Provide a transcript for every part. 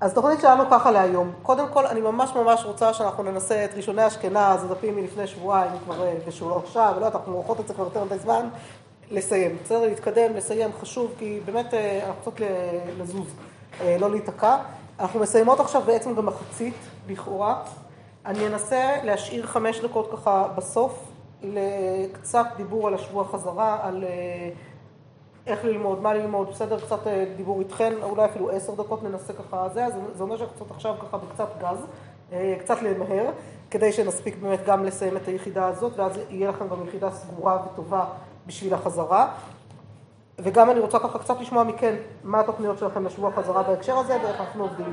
אז תוכנית שלנו ככה להיום. קודם כל, אני ממש ממש רוצה שאנחנו ננסה את ראשוני אשכנז, הדפים מלפני שבועיים, כבר בשבוע עכשיו, ולא יודעת, אנחנו עורכות את זה כבר יותר מדי זמן, לסיים. בסדר? להתקדם, לסיים, חשוב, כי באמת אנחנו רוצות לזוז, לא להיתקע. אנחנו מסיימות עכשיו בעצם במחצית, לכאורה. אני אנסה להשאיר חמש דקות ככה בסוף, לקצת דיבור על השבוע חזרה, על איך ללמוד, מה ללמוד, בסדר, קצת דיבור איתכן, אולי אפילו עשר דקות ננסה ככה זה, אז זה אומר שאנחנו קצת עכשיו ככה בקצת גז, קצת למהר, כדי שנספיק באמת גם לסיים את היחידה הזאת, ואז יהיה לכם גם יחידה סגורה וטובה בשביל החזרה. וגם אני רוצה ככה קצת לשמוע מכן מה התוכניות שלכם לשבוע חזרה בהקשר הזה ואיך אנחנו עובדים.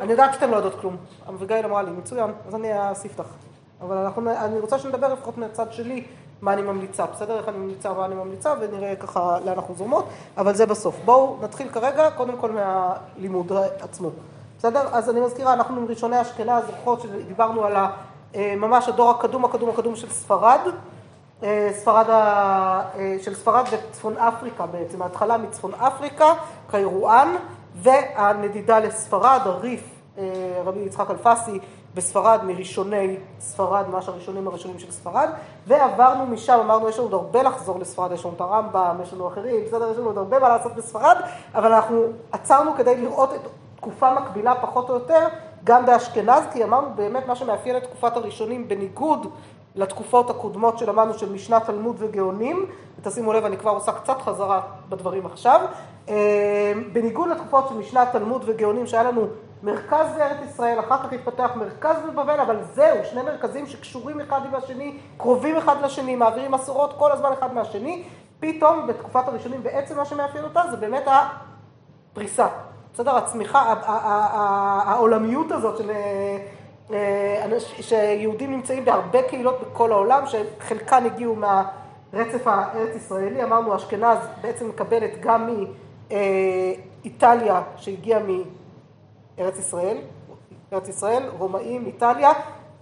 אני יודעת שאתם לא יודעות כלום, אביגיל אמרה לי, מצוין, אז אני לך. אבל אני רוצה שנדבר לפחות מהצד שלי, מה אני ממליצה, בסדר? איך אני ממליצה, מה אני ממליצה, ונראה ככה לאן אנחנו זורמות, אבל זה בסוף. בואו נתחיל כרגע, קודם כל מהלימוד עצמו. בסדר? אז אני מזכירה, אנחנו ראשוני אשכנז, זוכרות שדיברנו על ממש הדור הקדום, הקדום, הקדום של ספרד. ספרד, של ספרד וצפון אפריקה בעצם, ההתחלה מצפון אפריקה, קיירואן, והנדידה לספרד, הריף, רבי יצחק אלפסי, בספרד, מראשוני ספרד, ממש הראשונים הראשונים של ספרד, ועברנו משם, אמרנו, יש לנו עוד הרבה לחזור לספרד, יש לנו את הרמב"ם, יש לנו אחרים, בסדר, יש לנו עוד הרבה מה לעשות בספרד, אבל אנחנו עצרנו כדי לראות את תקופה מקבילה פחות או יותר, גם באשכנז, כי אמרנו באמת מה שמאפיין את תקופת הראשונים, בניגוד לתקופות הקודמות שלמדנו של משנת תלמוד וגאונים, ותשימו לב, אני כבר עושה קצת חזרה בדברים עכשיו, בניגוד לתקופות של משנת תלמוד וגאונים, שהיה לנו מרכז בארץ ישראל, אחר כך התפתח מרכז בבבל, אבל זהו, שני מרכזים שקשורים אחד עם השני, קרובים אחד לשני, מעבירים מסורות כל הזמן אחד מהשני, פתאום בתקופת הראשונים בעצם מה שמאפיין אותה זה באמת הפריסה, בסדר? הצמיחה, העולמיות הזאת של שיהודים נמצאים בהרבה קהילות בכל העולם, שחלקן הגיעו מהרצף הארץ ישראלי, אמרנו אשכנז בעצם מקבלת גם מאיטליה שהגיעה מארץ ישראל, ארץ ישראל, רומאים, איטליה,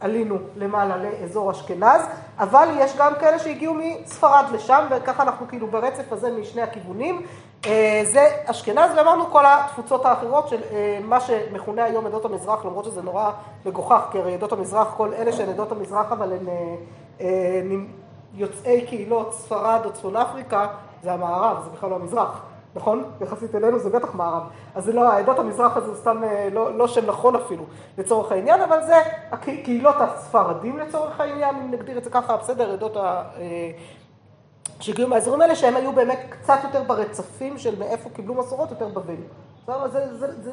עלינו למעלה לאזור אשכנז, אבל יש גם כאלה שהגיעו מספרד לשם, וככה אנחנו כאילו ברצף הזה משני הכיוונים. זה אשכנז, ואמרנו כל התפוצות האחרות של מה שמכונה היום עדות המזרח, למרות שזה נורא מגוחך, כי הרי עדות המזרח, כל אלה שהן עדות המזרח, אבל הן יוצאי קהילות ספרד או צפון אפריקה, זה המערב, זה בכלל לא המזרח, נכון? יחסית אלינו זה בטח מערב. אז זה לא, עדות המזרח הזה הוא סתם לא שם נכון אפילו לצורך העניין, אבל זה הקהילות הספרדים לצורך העניין, אם נגדיר את זה ככה, בסדר, עדות ה... שהגיעו מהאזורים האלה, שהם היו באמת קצת יותר ברצפים של מאיפה קיבלו מסורות, יותר בבל.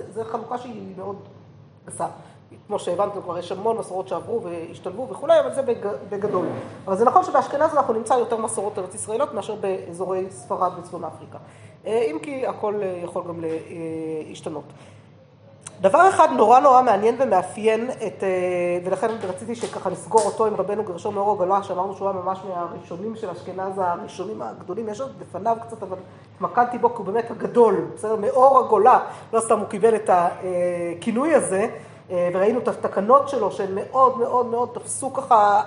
זו חלוקה שהיא מאוד גסה. כמו שהבנתם כבר, יש המון מסורות שעברו והשתלבו וכולי, אבל זה בגדול. אבל זה נכון שבאשכנז אנחנו נמצא יותר מסורות ארץ ישראלות מאשר באזורי ספרד וצפון אפריקה. אם כי הכל יכול גם להשתנות. דבר אחד נורא נורא מעניין ומאפיין את, ולכן רציתי שככה נסגור אותו עם רבנו גרשום מאור הגולה, שאמרנו שהוא היה ממש מהראשונים של אשכנז, הראשונים הגדולים, יש עוד לפניו קצת, אבל התמקדתי בו כי הוא באמת הגדול, בסדר? מאור הגולה, לא סתם הוא קיבל את הכינוי הזה, וראינו את התקנות שלו שהן מאוד מאוד מאוד תפסו ככה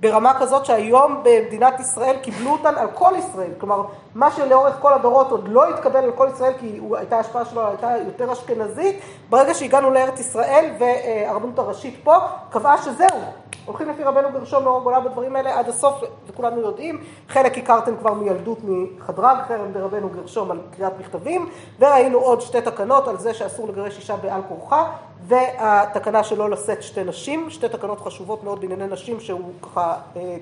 ברמה כזאת שהיום במדינת ישראל קיבלו אותן על כל ישראל, כלומר מה שלאורך כל הדורות עוד לא התקבל על כל ישראל כי הייתה השפעה שלו, הייתה יותר אשכנזית, ברגע שהגענו לארץ ישראל והרבנות הראשית פה קבעה שזהו, הולכים לפי רבנו גרשום מאור הגולה בדברים האלה עד הסוף וכולנו יודעים, חלק הכרתם כבר מילדות מחדרג, חרם ברבנו גרשום על קריאת מכתבים וראינו עוד שתי תקנות על זה שאסור לגרש אישה בעל כורחה והתקנה שלא לשאת שתי נשים, שתי תקנות חשובות מאוד בענייני נשים שהוא ככה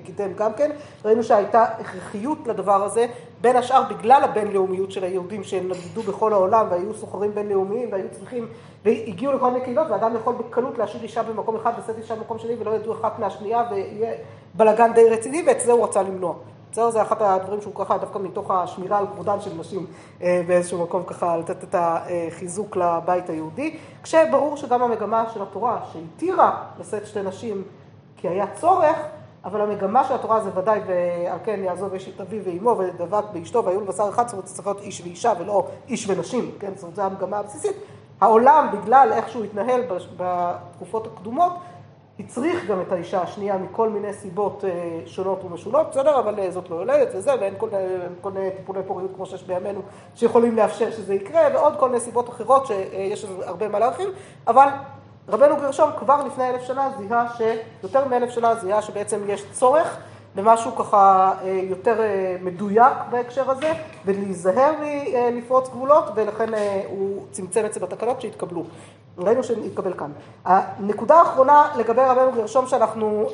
קידם גם כן, ראינו שהייתה הכרחיות לדבר הזה, בין השאר בגלל הבינלאומיות של היהודים שנדדו בכל העולם והיו סוחרים בינלאומיים והיו צריכים, והגיעו לכל מיני קהילות ואדם יכול בקלות להשאיר אישה במקום אחד לשאת אישה במקום שני ולא ידעו אחת מהשנייה ויהיה בלאגן די רציני ואת זה הוא רצה למנוע. בסדר? זה אחד הדברים שהוא ככה דווקא מתוך השמירה על כבודן של נשים באיזשהו מקום ככה לתת את החיזוק לבית היהודי, כשברור שגם המגמה של התורה שהתירה לשאת שתי נשים כי היה צורך, אבל המגמה של התורה זה ודאי, ועל כן יעזוב איש את אביו ואימו ודבק באשתו והיו לבשר אחד, זאת אומרת צריך להיות איש ואישה ולא איש ונשים, כן? זאת אומרת זו המגמה הבסיסית. העולם בגלל איך שהוא התנהל בתקופות הקדומות הצריך גם את האישה השנייה מכל מיני סיבות שונות ומשונות, בסדר? אבל זאת לא יולדת וזה, ואין כל, כל מיני טיפולי פוריות כמו שיש בימינו, שיכולים לאפשר שזה יקרה, ועוד כל מיני סיבות אחרות שיש הרבה מה להרחיב, אבל רבנו גרשום כבר לפני אלף שנה זיהה, ש... יותר מאלף שנה זיהה שבעצם יש צורך למשהו ככה יותר מדויק בהקשר הזה, ולהיזהר מלפרוץ גבולות, ולכן הוא צמצם את זה בתקנות שהתקבלו. ראינו שהתקבל כאן. הנקודה האחרונה לגבי רבנו גרשום שאנחנו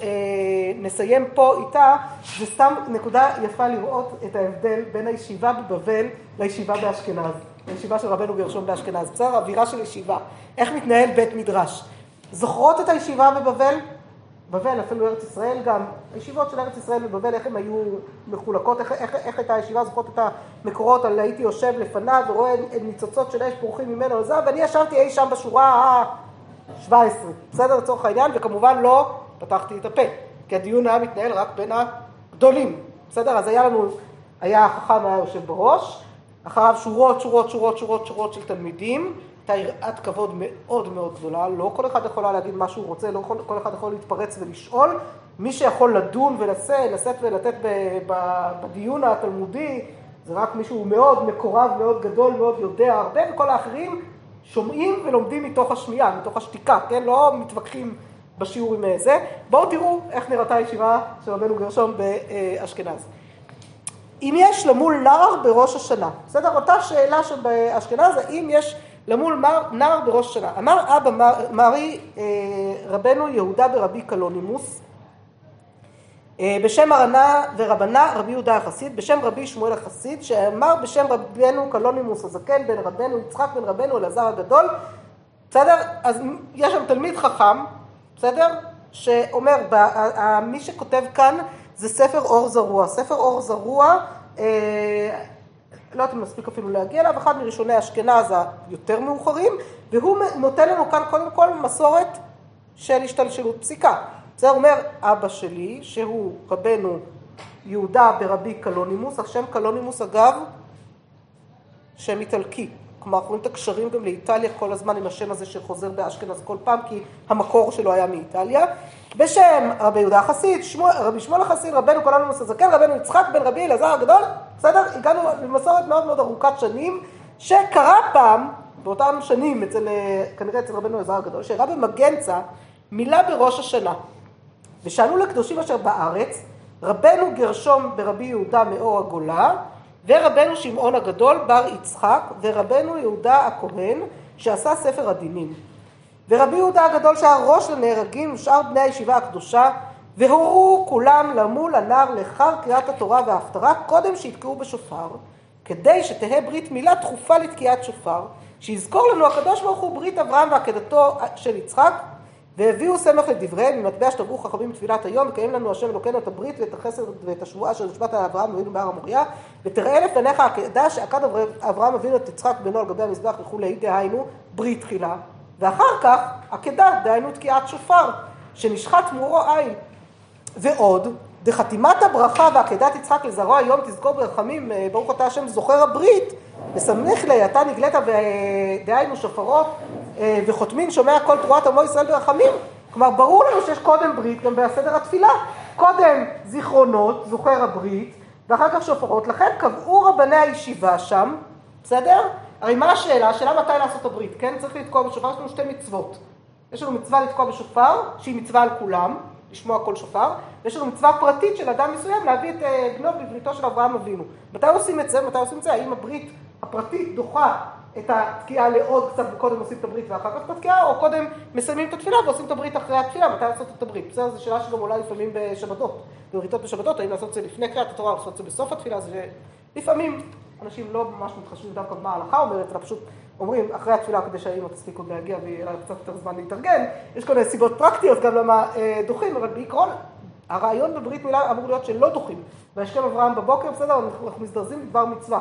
נסיים פה איתה, זה סתם נקודה יפה לראות את ההבדל בין הישיבה בבבל לישיבה באשכנז. הישיבה של רבנו גרשום באשכנז. בסדר? אווירה של ישיבה. איך מתנהל בית מדרש. זוכרות את הישיבה בבבל? בבל, אפילו ארץ ישראל גם, הישיבות של ארץ ישראל בבבל, איך הן היו מחולקות, איך, איך, איך הייתה הישיבה, זוכרות את המקורות על הייתי יושב לפניו ורואה ניצוצות של אש פורחים ממנו לזה, ואני ישבתי אי שם בשורה ה-17, בסדר לצורך העניין, וכמובן לא פתחתי את הפה, כי הדיון היה מתנהל רק בין הגדולים, בסדר? אז היה לנו, היה החכם היה יושב בראש, אחריו שורות, שורות, שורות, שורות, שורות של תלמידים, הייתה יראת כבוד מאוד מאוד גדולה, לא כל אחד יכולה להגיד מה שהוא רוצה, לא כל, כל אחד יכול להתפרץ ולשאול. מי שיכול לדון ולשאת, לשאת ולתת בדיון התלמודי, זה רק מישהו מאוד מקורב, מאוד גדול, מאוד יודע הרבה, וכל האחרים שומעים ולומדים מתוך השמיעה, מתוך השתיקה, כן? לא מתווכחים בשיעור עם זה. בואו תראו איך נראתה הישיבה של רבנו גרשום באשכנז. אם יש למול נער בראש השנה, בסדר? אותה שאלה שבאשכנז, האם יש למול נער בראש השנה. אמר אבא מרי רבנו יהודה ברבי קלונימוס, בשם מרנה ורבנה רבי יהודה החסיד, בשם רבי שמואל החסיד, שאמר בשם רבנו קלונימוס הזקן, בן רבנו יצחק, בן רבנו אלעזר הגדול, בסדר? אז יש שם תלמיד חכם, בסדר? שאומר, מי שכותב כאן זה ספר אור זרוע. ספר אור זרוע, לא יודעת אם נספיק אפילו להגיע אליו, אחד מראשוני אשכנז היותר מאוחרים, והוא נותן לנו כאן קודם כל מסורת של השתלשלות פסיקה. זה אומר אבא שלי, שהוא רבנו יהודה ברבי קלונימוס, השם קלונימוס אגב, שם איטלקי. כלומר, אנחנו רואים את הקשרים גם לאיטליה כל הזמן עם השם הזה שחוזר באשכנז כל פעם, כי המקור שלו היה מאיטליה. בשם רבי יהודה החסיד, שמו, רבי שמואל החסיד, רבנו קלונימוס הזקן, רבנו יצחק בן רבי אלעזר הגדול, בסדר? הגענו למסורת מאוד מאוד ארוכת שנים, שקרה פעם, באותם שנים, אצל, כנראה אצל רבנו אלעזר הגדול, שרבי מגנצה מילא בראש השנה. ושאלו לקדושים אשר בארץ, רבנו גרשום ברבי יהודה מאור הגולה, ורבנו שמעון הגדול בר יצחק, ורבנו יהודה הכהן, שעשה ספר הדינים. ורבי יהודה הגדול שהיה ראש לנהרגים ושאר בני הישיבה הקדושה, והורו כולם למול הנער לאחר קריאת התורה וההפטרה, קודם שיתקעו בשופר, כדי שתהא ברית מילה דחופה לתקיעת שופר, שיזכור לנו הקדוש ברוך הוא ברית אברהם ועקדתו של יצחק, והביאו סמך לדבריהם, ממטבע שתבעו חכמים בתפילת היום, וקיים לנו השם אלוקינו את הברית ואת החסד ואת השבועה של נשבעת על אברהם אבינו בהר המוריה, ותראה לפניך העקדה שעקד אברהם אבינו את יצחק בנו על גבי המזבח וכולי, דהיינו ברית תחילה, ואחר כך עקדה, דהיינו תקיעת שופר, שנשחט מורו עין. ועוד, דחתימת הברכה ועקדת יצחק לזרוע היום תזכור ברחמים, ברוך אתה השם זוכר הברית, וסמך לי, אתה נגלית דהיינו שופרות וחותמין שומע כל תרועת עמו ישראל ברחמים. כלומר, ברור לנו שיש קודם ברית גם בסדר התפילה. קודם זיכרונות, זוכר הברית, ואחר כך שופרות. לכן קבעו רבני הישיבה שם, בסדר? הרי מה השאלה? השאלה מתי לעשות הברית, כן? צריך לתקוע בשופר, יש לנו שתי מצוות. יש לנו מצווה לתקוע בשופר, שהיא מצווה על כולם, לשמוע כל שופר, ויש לנו מצווה פרטית של אדם מסוים להביא את בנו בבריתו של אברהם אבינו. מתי עושים את זה? מתי עושים את זה? האם הברית הפרטית דוחה את התקיעה לעוד קצת, וקודם עושים את הברית ואחר כך את התקיעה, או קודם מסיימים את התפילה ועושים את הברית אחרי התפילה, מתי לעשות את הברית? בסדר, זו שאלה שגם עולה לפעמים בשבתות, בבריתות בשבתות, האם לעשות את זה לפני קריאת התורה או לעשות את זה בסוף התפילה, זה לפעמים אנשים לא ממש מתחשבים דווקא מה ההלכה אומרת, אלא פשוט אומרים אחרי התפילה כדי שהאימא תספיק עוד להגיע ויהיה לה קצת יותר זמן להתארגן, יש כל מיני סיבות פרקטיות גם למה דוחים, אבל בעיקרון הרעיון בברית מילה אמור להיות שלא דוחים. וישכם אברהם בבוקר, בסדר, אנחנו מזדרזים לדבר מצווה.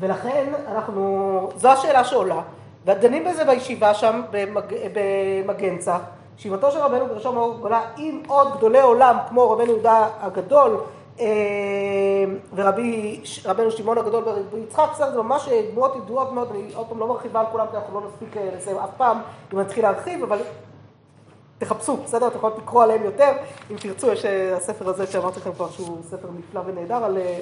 ולכן אנחנו, זו השאלה שעולה, ודנים בזה בישיבה שם במג, במגנצה, ישיבתו של רבנו גרשום מאור גדולה עם עוד גדולי עולם כמו רבנו יהודה הגדול ורבי רבנו שמעון הגדול ורבי יצחק, בסדר, זה ממש דמויות ידועות מאוד, אני עוד פעם לא מרחיבה על כולם כי אנחנו לא נספיק לסיים אף פעם אם נתחיל להרחיב, אבל תחפשו, בסדר? אתם יכולים לקרוא עליהם יותר, אם תרצו, יש אה, הספר הזה שאמרתי לכם כבר שהוא ספר נפלא ונהדר על, אה,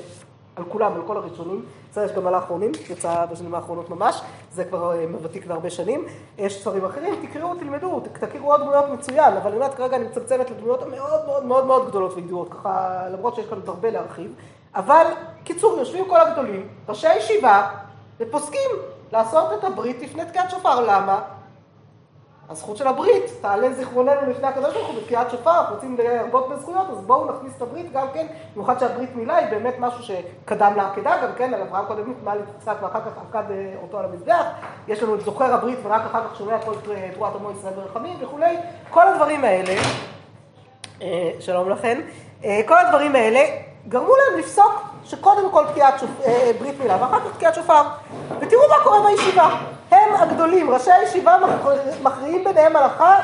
על כולם, על כל הראשונים. בסדר, יש גם על האחרונים, יצא בשנים האחרונות ממש, זה כבר אה, ותיק והרבה שנים. יש ספרים אחרים, תקראו, תלמדו, תכירו עוד דמויות מצוין, אבל אני אומרת כרגע אני מצמצמת לדמויות המאוד מאוד מאוד מאוד גדולות וידועות, ככה, למרות שיש כאן עוד הרבה להרחיב. אבל, קיצור, יושבים כל הגדולים, ראשי הישיבה, ופוסקים לעשות את הברית לפני תקיעת שופר. למה? הזכות של הברית, תעלה זיכרוננו לפני הקדוש ברוך הוא בתקיעת שופר, אנחנו רוצים להרבות בזכויות, אז בואו נכניס את הברית גם כן, במיוחד שהברית מילה היא באמת משהו שקדם לעקדה, גם כן, על אברהם קודם נטמע ליצחק ואחר כך עקד אה, אותו על המזבח, יש לנו את זוכר הברית ורק אחר כך שומע כל תרועת עמו ישראל ורחמים וכולי, כל הדברים האלה, אה, שלום לכן, אה, כל הדברים האלה גרמו להם לפסוק שקודם כל תקיעת שופ... ברית מילה ואחר כך תקיעת שופר, ותראו מה קורה בישיבה. הם הגדולים, ראשי הישיבה מכריעים ביניהם הלכה,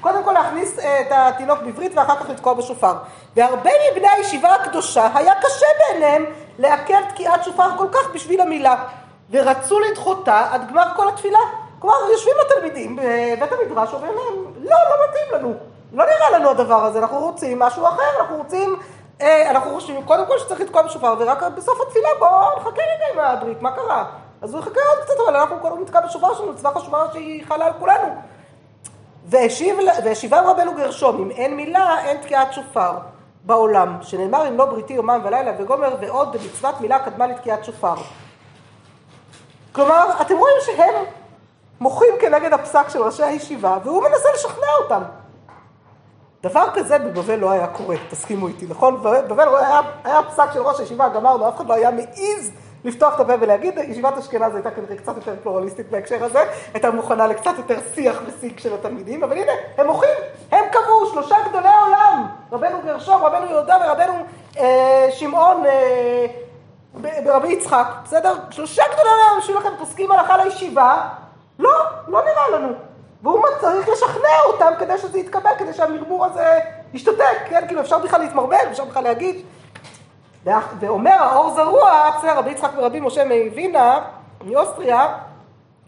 קודם כל להכניס אה, את התינוק בברית ואחר כך לתקוע בשופר. והרבה מבני הישיבה הקדושה היה קשה בעיניהם לעכב תקיעת שופר כל כך בשביל המילה, ורצו לדחותה עד גמר כל התפילה. כלומר, יושבים התלמידים בבית המדרש ואומרים להם, לא, לא מתאים לנו, לא נראה לנו הדבר הזה, אנחנו רוצים משהו אחר, אנחנו רוצים, אה, אנחנו חושבים קודם כל שצריך לתקוע בשופר, ורק בסוף התפילה בואו נחכה רגע עם הברית, מה קרה? אז הוא יחכה עוד קצת, אבל אנחנו כל נתקע בשופר שלנו, מצווה חשובה שהיא חלה על כולנו. והשיבם רבנו גרשום, אם אין מילה, אין תקיעת שופר בעולם, שנאמר אם לא בריתי יומם ולילה וגומר ועוד במצוות מילה קדמה לתקיעת שופר. כלומר, אתם רואים שהם מוחים כנגד הפסק של ראשי הישיבה, והוא מנסה לשכנע אותם. דבר כזה בבבל לא היה קורה, תסכימו איתי, נכון? בבבל היה, היה פסק של ראש הישיבה, גמרנו, אף אחד לא היה מעז לפתוח את הפה ולהגיד, ישיבת אשכנז הייתה כנראה קצת יותר פלורליסטית בהקשר הזה, הייתה מוכנה לקצת יותר שיח ושיג של התלמידים, אבל הנה, הם מוחים, הם קבעו, שלושה גדולי העולם, רבנו גרשום, רבנו יהודה ורבנו אה, שמעון אה, ברבי יצחק, בסדר? שלושה גדולי העולם, שיהיו לכם פוסקים הלכה לישיבה, לא, לא נראה לנו. והוא צריך לשכנע אותם כדי שזה יתקבל, כדי שהמרמור הזה ישתתק, כן? כאילו אפשר בכלל להתמרמר, אפשר בכלל להגיד ואומר האור זרוע, בסדר, רבי יצחק ורבי משה מווינה, מאוסטריה,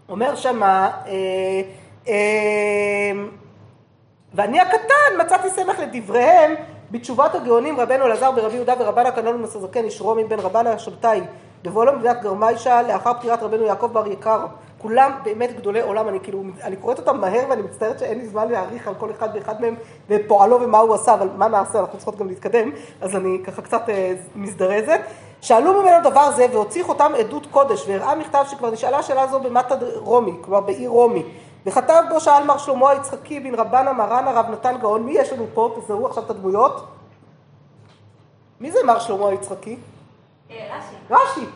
אומר שמה, אה, אה, ואני הקטן מצאתי סמך לדבריהם בתשובת הגאונים רבנו אלעזר ברבי יהודה ורבן הקנון ומסזקן איש רומי בן רבן השבתאי דבולו מדינת גרמיישה לאחר פטירת רבנו יעקב בר יקר כולם באמת גדולי עולם, אני כאילו, אני קוראת אותם מהר ואני מצטערת שאין לי זמן להעריך על כל אחד ואחד מהם ופועלו ומה הוא עשה, אבל מה נעשה, אנחנו צריכות גם להתקדם, אז אני ככה קצת אה, מזדרזת. שאלו ממנו דבר זה והוציא חותם עדות קודש והראה מכתב שכבר נשאלה שאלה זו במטה רומי, כלומר בעיר רומי. וכתב בו שאל מר שלמה היצחקי בן רבנה מרן הרב נתן גאון, מי יש לנו פה? תזהו עכשיו את הדמויות. מי זה מר שלמה היצחקי? אה, רש"י. רש"י.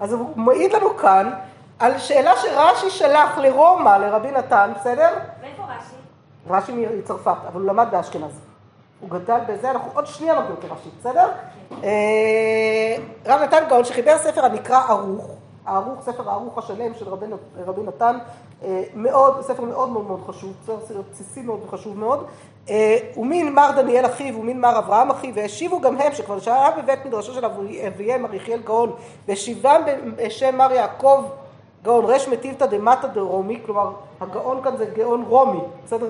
אז הוא מעיד לנו כאן על שאלה שרש"י שלח לרומא, לרבי נתן, בסדר? מאיפה רש"י? רש"י מצרפת, אבל הוא למד באשכנז. הוא גדל בזה, אנחנו עוד שנייה מגיעים לרש"י, בסדר? אה, רב נתן גאון שחיבר ספר הנקרא ערוך, הערוך, ספר הערוך השלם של רבי, רבי נתן, אה, מאוד, ספר מאוד מאוד מאוד חשוב, ספר בסיסי מאוד וחשוב מאוד. אה, ומין מר דניאל אחיו ומין מר אברהם אחיו, והשיבו גם הם, שכבר שהיה בבית מדרשו של אביהם, מר יחיאל גאון, והשיבם בשם מר יעקב גאון ריש מתיבתא דמטא דרומי, כלומר הגאון כאן זה גאון רומי, בסדר?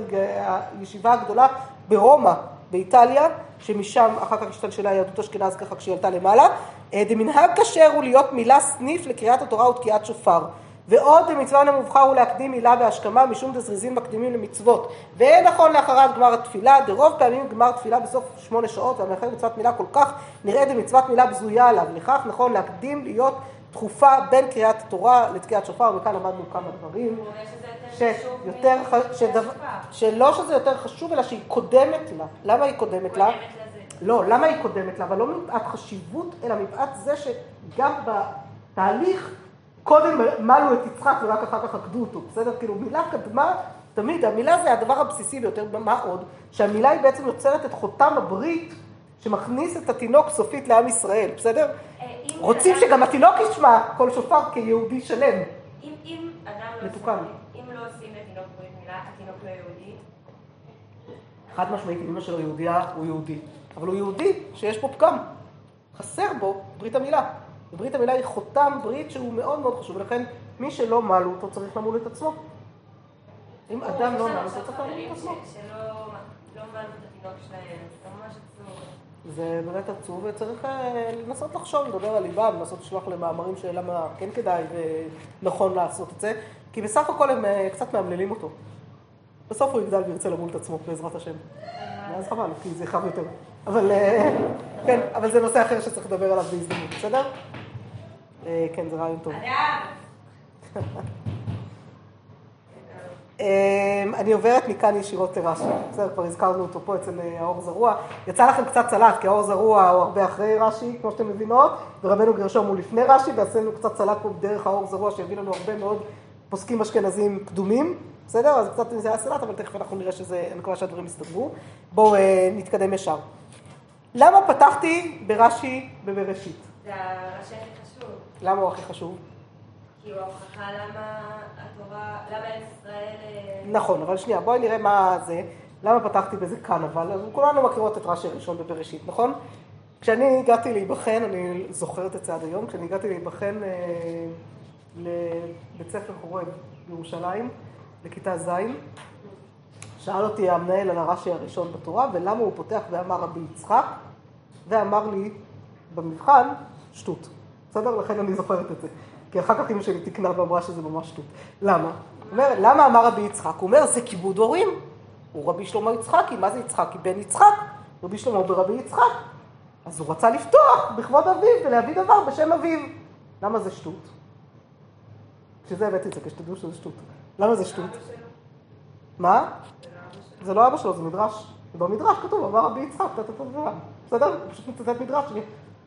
הישיבה הגדולה ברומא, באיטליה, שמשם אחר כך השתלשלה יהדות אשכנז ככה כשהיא עלתה למעלה. אה, דמנהג כשר הוא להיות מילה סניף לקריאת התורה ותקיעת שופר. ועוד במצווה למובחר הוא להקדים מילה בהשכמה משום דזריזין מקדימים למצוות. ואין נכון לאחריו גמר התפילה, דרוב פעמים גמר תפילה בסוף שמונה שעות, והמאחר מצוות מילה כל כך נראה דמצוות מילה בזויה עליו. לכך נכון להקדים להיות תכופה בין קריאת התורה לתקיעת שופר, וכאן למדנו כמה דברים. שיותר חשוב, שלא שזה יותר חשוב, אלא שהיא קודמת לה. למה היא קודמת לה? לא, למה היא קודמת לה? אבל לא מפאת חשיבות, אלא מפאת זה שגם בתהליך קודם מלו את יצחק ורק אחר כך עקדו אותו, בסדר? כאילו מילה קדמה, תמיד, המילה זה הדבר הבסיסי ביותר, מה עוד? שהמילה היא בעצם יוצרת את חותם הברית שמכניס את התינוק סופית לעם ישראל, בסדר? רוצים שגם התינוק ישמע כל שופר כיהודי שלם. אם אדם לא לא עושים לתינוק ברית מילה, התינוק לא יהודי? חד משמעית, אמא שלו יהודייה, הוא יהודי. אבל הוא יהודי שיש פה פגם. חסר בו ברית המילה. וברית המילה היא חותם ברית שהוא מאוד מאוד חשוב, ולכן מי שלא מל אותו צריך למול את עצמו. אם אדם לא מל אותו צריך למול את עצמו. זמן את התינוק שלהם, זה באמת עצוב, וצריך אה, לנסות לחשוב, לדבר על ליבם, לנסות לשלוח למאמרים של למה כן כדאי ונכון לעשות את זה, כי בסך הכל הם אה, קצת מאמללים אותו. בסוף הוא יגדל וירצה למול את עצמו, בעזרת השם. ואז חבל, כי זה חם יותר. אבל אה, כן, אבל זה נושא אחר שצריך לדבר עליו בהזדמנות, בסדר? אה, כן, זה רעיון טוב. אמ, אני עוברת מכאן ישירות לרש"י, בסדר, כבר הזכרנו אותו פה אצל אה, האור זרוע. יצא לכם קצת סלט, כי האור זרוע הוא הרבה אחרי רש"י, כמו שאתם מבינות, ורבנו גרשום הוא לפני רש"י, ועשינו קצת סלט פה דרך האור זרוע, שהביא לנו הרבה מאוד פוסקים אשכנזים קדומים, בסדר? אז קצת זה היה סלט, אבל תכף אנחנו נראה שזה, אני מקווה שהדברים יסתדרו. בואו אה, נתקדם ישר. למה פתחתי ברש"י בבראשית? זה הראשי הכי חשוב. למה הוא הכי חשוב? ישראל... אה, נכון, אבל שנייה, בואי נראה מה זה. למה פתחתי בזה כאן אבל? כולנו מכירות את רש"י הראשון בבראשית, נכון? כשאני הגעתי להיבחן, אני זוכרת את זה עד היום, כשאני הגעתי להיבחן אה, לבית ספר חורב בירושלים, לכיתה ז', שאל אותי המנהל על הרש"י הראשון בתורה, ולמה הוא פותח ואמר רבי יצחק, ואמר לי במבחן, שטות. בסדר? לכן אני זוכרת את זה. כי אחר כך אמא שלי תיקנה ואמרה שזה ממש שטות. למה? אומר, למה אמר רבי יצחק? הוא אומר, זה כיבוד הורים. הוא רבי שלמה יצחקי, מה זה יצחקי? בן יצחק. רבי שלמה ברבי יצחק. אז הוא רצה לפתוח בכבוד אביו ולהביא דבר בשם אביו. למה זה שטות? בשביל הבאתי את זה, כשתדעו שזה שטות. למה זה שטות? מה? זה לא אבא שלו, זה מדרש. במדרש כתוב, אמר רבי יצחק. בסדר? פשוט מצטט מדרש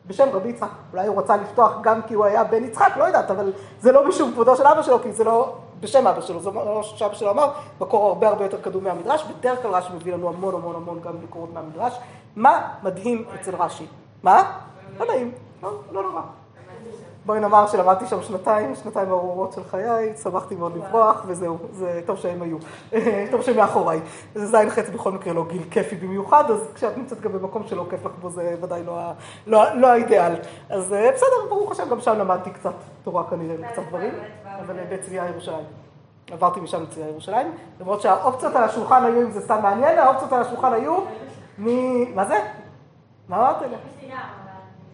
בשם רבי יצחק. אולי הוא רצה לפתוח גם כי הוא היה בן יצחק, לא יודעת, אבל זה לא משום כבודו של אבא שלו, כי זה לא בשם אבא שלו, זה לא שאבא שלו אמר, מקור הרבה הרבה יותר קדום מהמדרש. בדרך כלל רש"י מביא לנו המון המון המון גם מקורות מהמדרש. מה מדהים אצל רש"י? מה? לא נעים, לא, לא נורא. בואי נאמר שלמדתי שם שנתיים, שנתיים ארורות של חיי, שמחתי מאוד לברוח, וזהו, זה טוב שהם היו, טוב שהם מאחוריי. זה זין חץ בכל מקרה לא גיל כיפי במיוחד, אז כשאת נמצאת גם במקום שלא כיף לך בו, זה ודאי לא, לא, לא האידיאל. אז אה, בסדר, ברוך השם, גם שם למדתי קצת תורה כנראה, וקצת דברים, אבל אה, בצביה ירושלים. עברתי משם לצביה ירושלים, למרות שהאופציות על השולחן היו, אם זה סתם מעניין, האופציות על השולחן היו מ... מה זה? מה אמרת לי?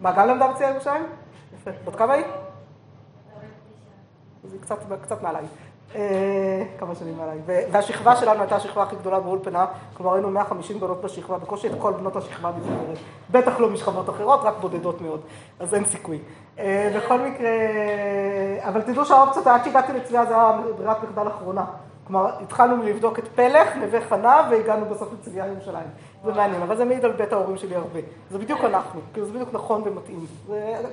מה, גם למדה בצביה ירושלים? יפה. בת כמה היא? היא קצת, קצת מעליי. אה, כמה שנים מעליי. והשכבה שלנו הייתה השכבה הכי גדולה באולפנה, כלומר היינו 150 בנות בשכבה, בקושי את כל בנות השכבה מתגברת. בטח לא משכבות אחרות, רק בודדות מאוד, אז אין סיכוי. אה, בכל מקרה, אבל תדעו שהאופציות, עד שהגעתי לצביעה זה היה ברירת מחדל אחרונה. כלומר, התחלנו לבדוק את פלך, נווה חנה, והגענו בסוף לצביעה ירושלים. זה מעניין, אבל זה מעיד על בית ההורים שלי הרבה. זה בדיוק אנחנו, כאילו זה בדיוק נכון ומתאים.